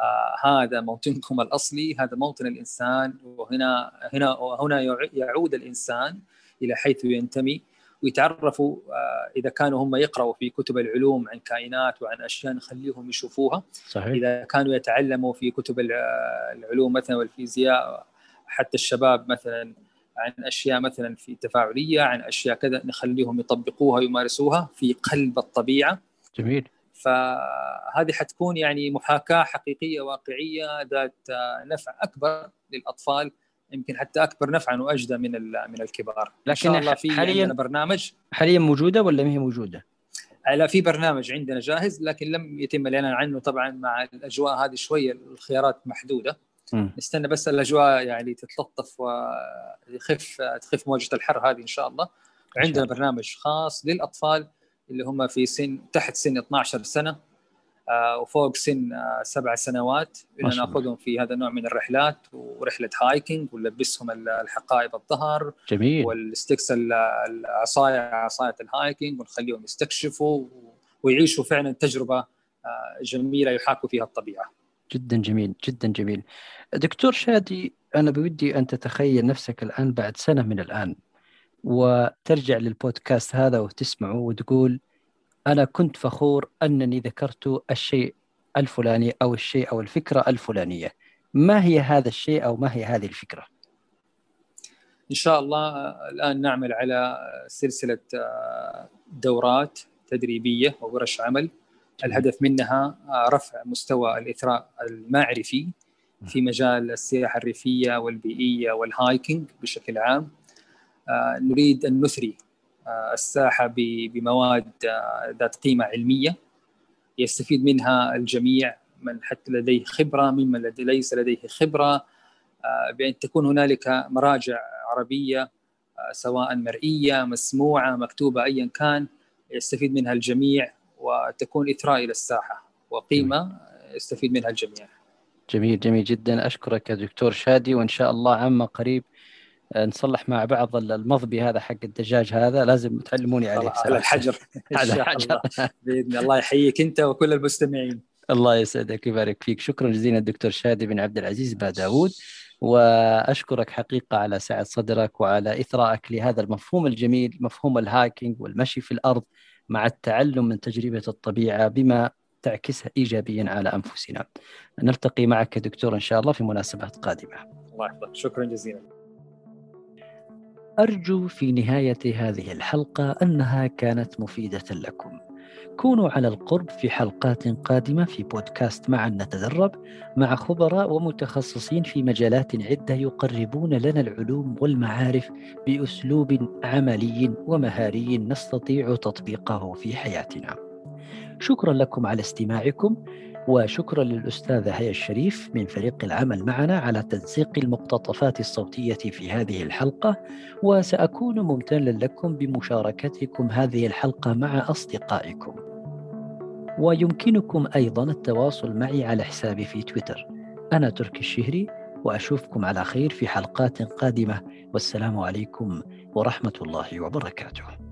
آه هذا موطنكم الأصلي هذا موطن الإنسان وهنا هنا وهنا يعود الإنسان إلى حيث ينتمي. ويتعرفوا آه إذا كانوا هم يقرأوا في كتب العلوم عن كائنات وعن أشياء نخليهم يشوفوها. صحيح. إذا كانوا يتعلموا في كتب العلوم مثلا والفيزياء حتى الشباب مثلا عن أشياء مثلا في تفاعلية عن أشياء كذا نخليهم يطبقوها ويمارسوها في قلب الطبيعة. جميل. فهذه حتكون يعني محاكاة حقيقية واقعية ذات نفع أكبر للأطفال يمكن حتى أكبر نفعا وأجدى من من الكبار. لكن ان شاء الله في حاليا برنامج. حاليا موجودة ولا ما هي موجودة؟ لا في برنامج عندنا جاهز لكن لم يتم الإعلان عنه طبعا مع الأجواء هذه شوية الخيارات محدودة. نستنى بس الأجواء يعني تتلطف ويخف تخف موجة الحر هذه إن شاء الله. عندنا برنامج خاص للأطفال اللي هم في سن تحت سن 12 سنة. آه، وفوق سن آه، سبع سنوات. اللي نأخذهم في هذا النوع من الرحلات ورحلة hiking ونلبسهم الحقائب الظهر. جميل. وال sticks العصايه عصاية ال hiking ونخليهم يستكشفوا ويعيشوا فعلا تجربة آه، جميلة يحاكوا فيها الطبيعة. جدا جميل جدا جميل. دكتور شادي أنا بودي أن تتخيل نفسك الآن بعد سنة من الآن. وترجع للبودكاست هذا وتسمعه وتقول أنا كنت فخور أنني ذكرت الشيء الفلاني أو الشيء أو الفكرة الفلانية. ما هي هذا الشيء أو ما هي هذه الفكرة؟ إن شاء الله الآن نعمل على سلسلة آه، دورات تدريبية وورش عمل الهدف منها آه، رفع مستوى الإثراء المعرفي في مجال السياحة الريفية والبيئية والهايكينج بشكل عام نريد أن نثري آه، الساحة بمواد ذات قيمة علمية يستفيد منها الجميع من حتى لديه خبرة ممن ليس لديه خبرة بأن تكون هنالك مراجع عربية سواء مرئية مسموعة مكتوبة ايا كان يستفيد منها الجميع وتكون إثراء إلى الساحة وقيمة يستفيد منها الجميع. جميل جميل جدا أشكرك يا دكتور شادي وإن شاء الله عما قريب آه، نصلح مع بعض المضبي هذا حق الدجاج هذا لازم تعلموني عليه على الحجر. على الحجر بإذن الله. يحييك أنت وكل المستمعين. الله يسعدك ويبارك فيك. شكرا جزيلا الدكتور شادي بن عبد العزيز داوود. وأشكرك حقيقة على سعة صدرك وعلى اثرائك لهذا المفهوم الجميل مفهوم الهايكينج والمشي في الأرض مع التعلم من تجربة الطبيعة بما تعكسها إيجابيا على أنفسنا. نلتقي معك دكتور إن شاء الله في مناسبات قادمة. الله يحفظك. شكرا جزيلا. أرجو في نهاية هذه الحلقة أنها كانت مفيدة لكم كونوا على القرب في حلقات قادمة في بودكاست معا نتدرب مع خبراء ومتخصصين في مجالات عدة يقربون لنا العلوم والمعارف بأسلوب عملي ومهاري نستطيع تطبيقه في حياتنا. شكرا لكم على استماعكم وشكرا للأستاذة هيا الشريف من فريق العمل معنا على تنسيق المقتطفات الصوتية في هذه الحلقة وسأكون ممتنا لكم بمشاركتكم هذه الحلقة مع أصدقائكم. ويمكنكم أيضا التواصل معي على حسابي في تويتر. أنا تركي الشهري وأشوفكم على خير في حلقات قادمة. والسلام عليكم ورحمة الله وبركاته.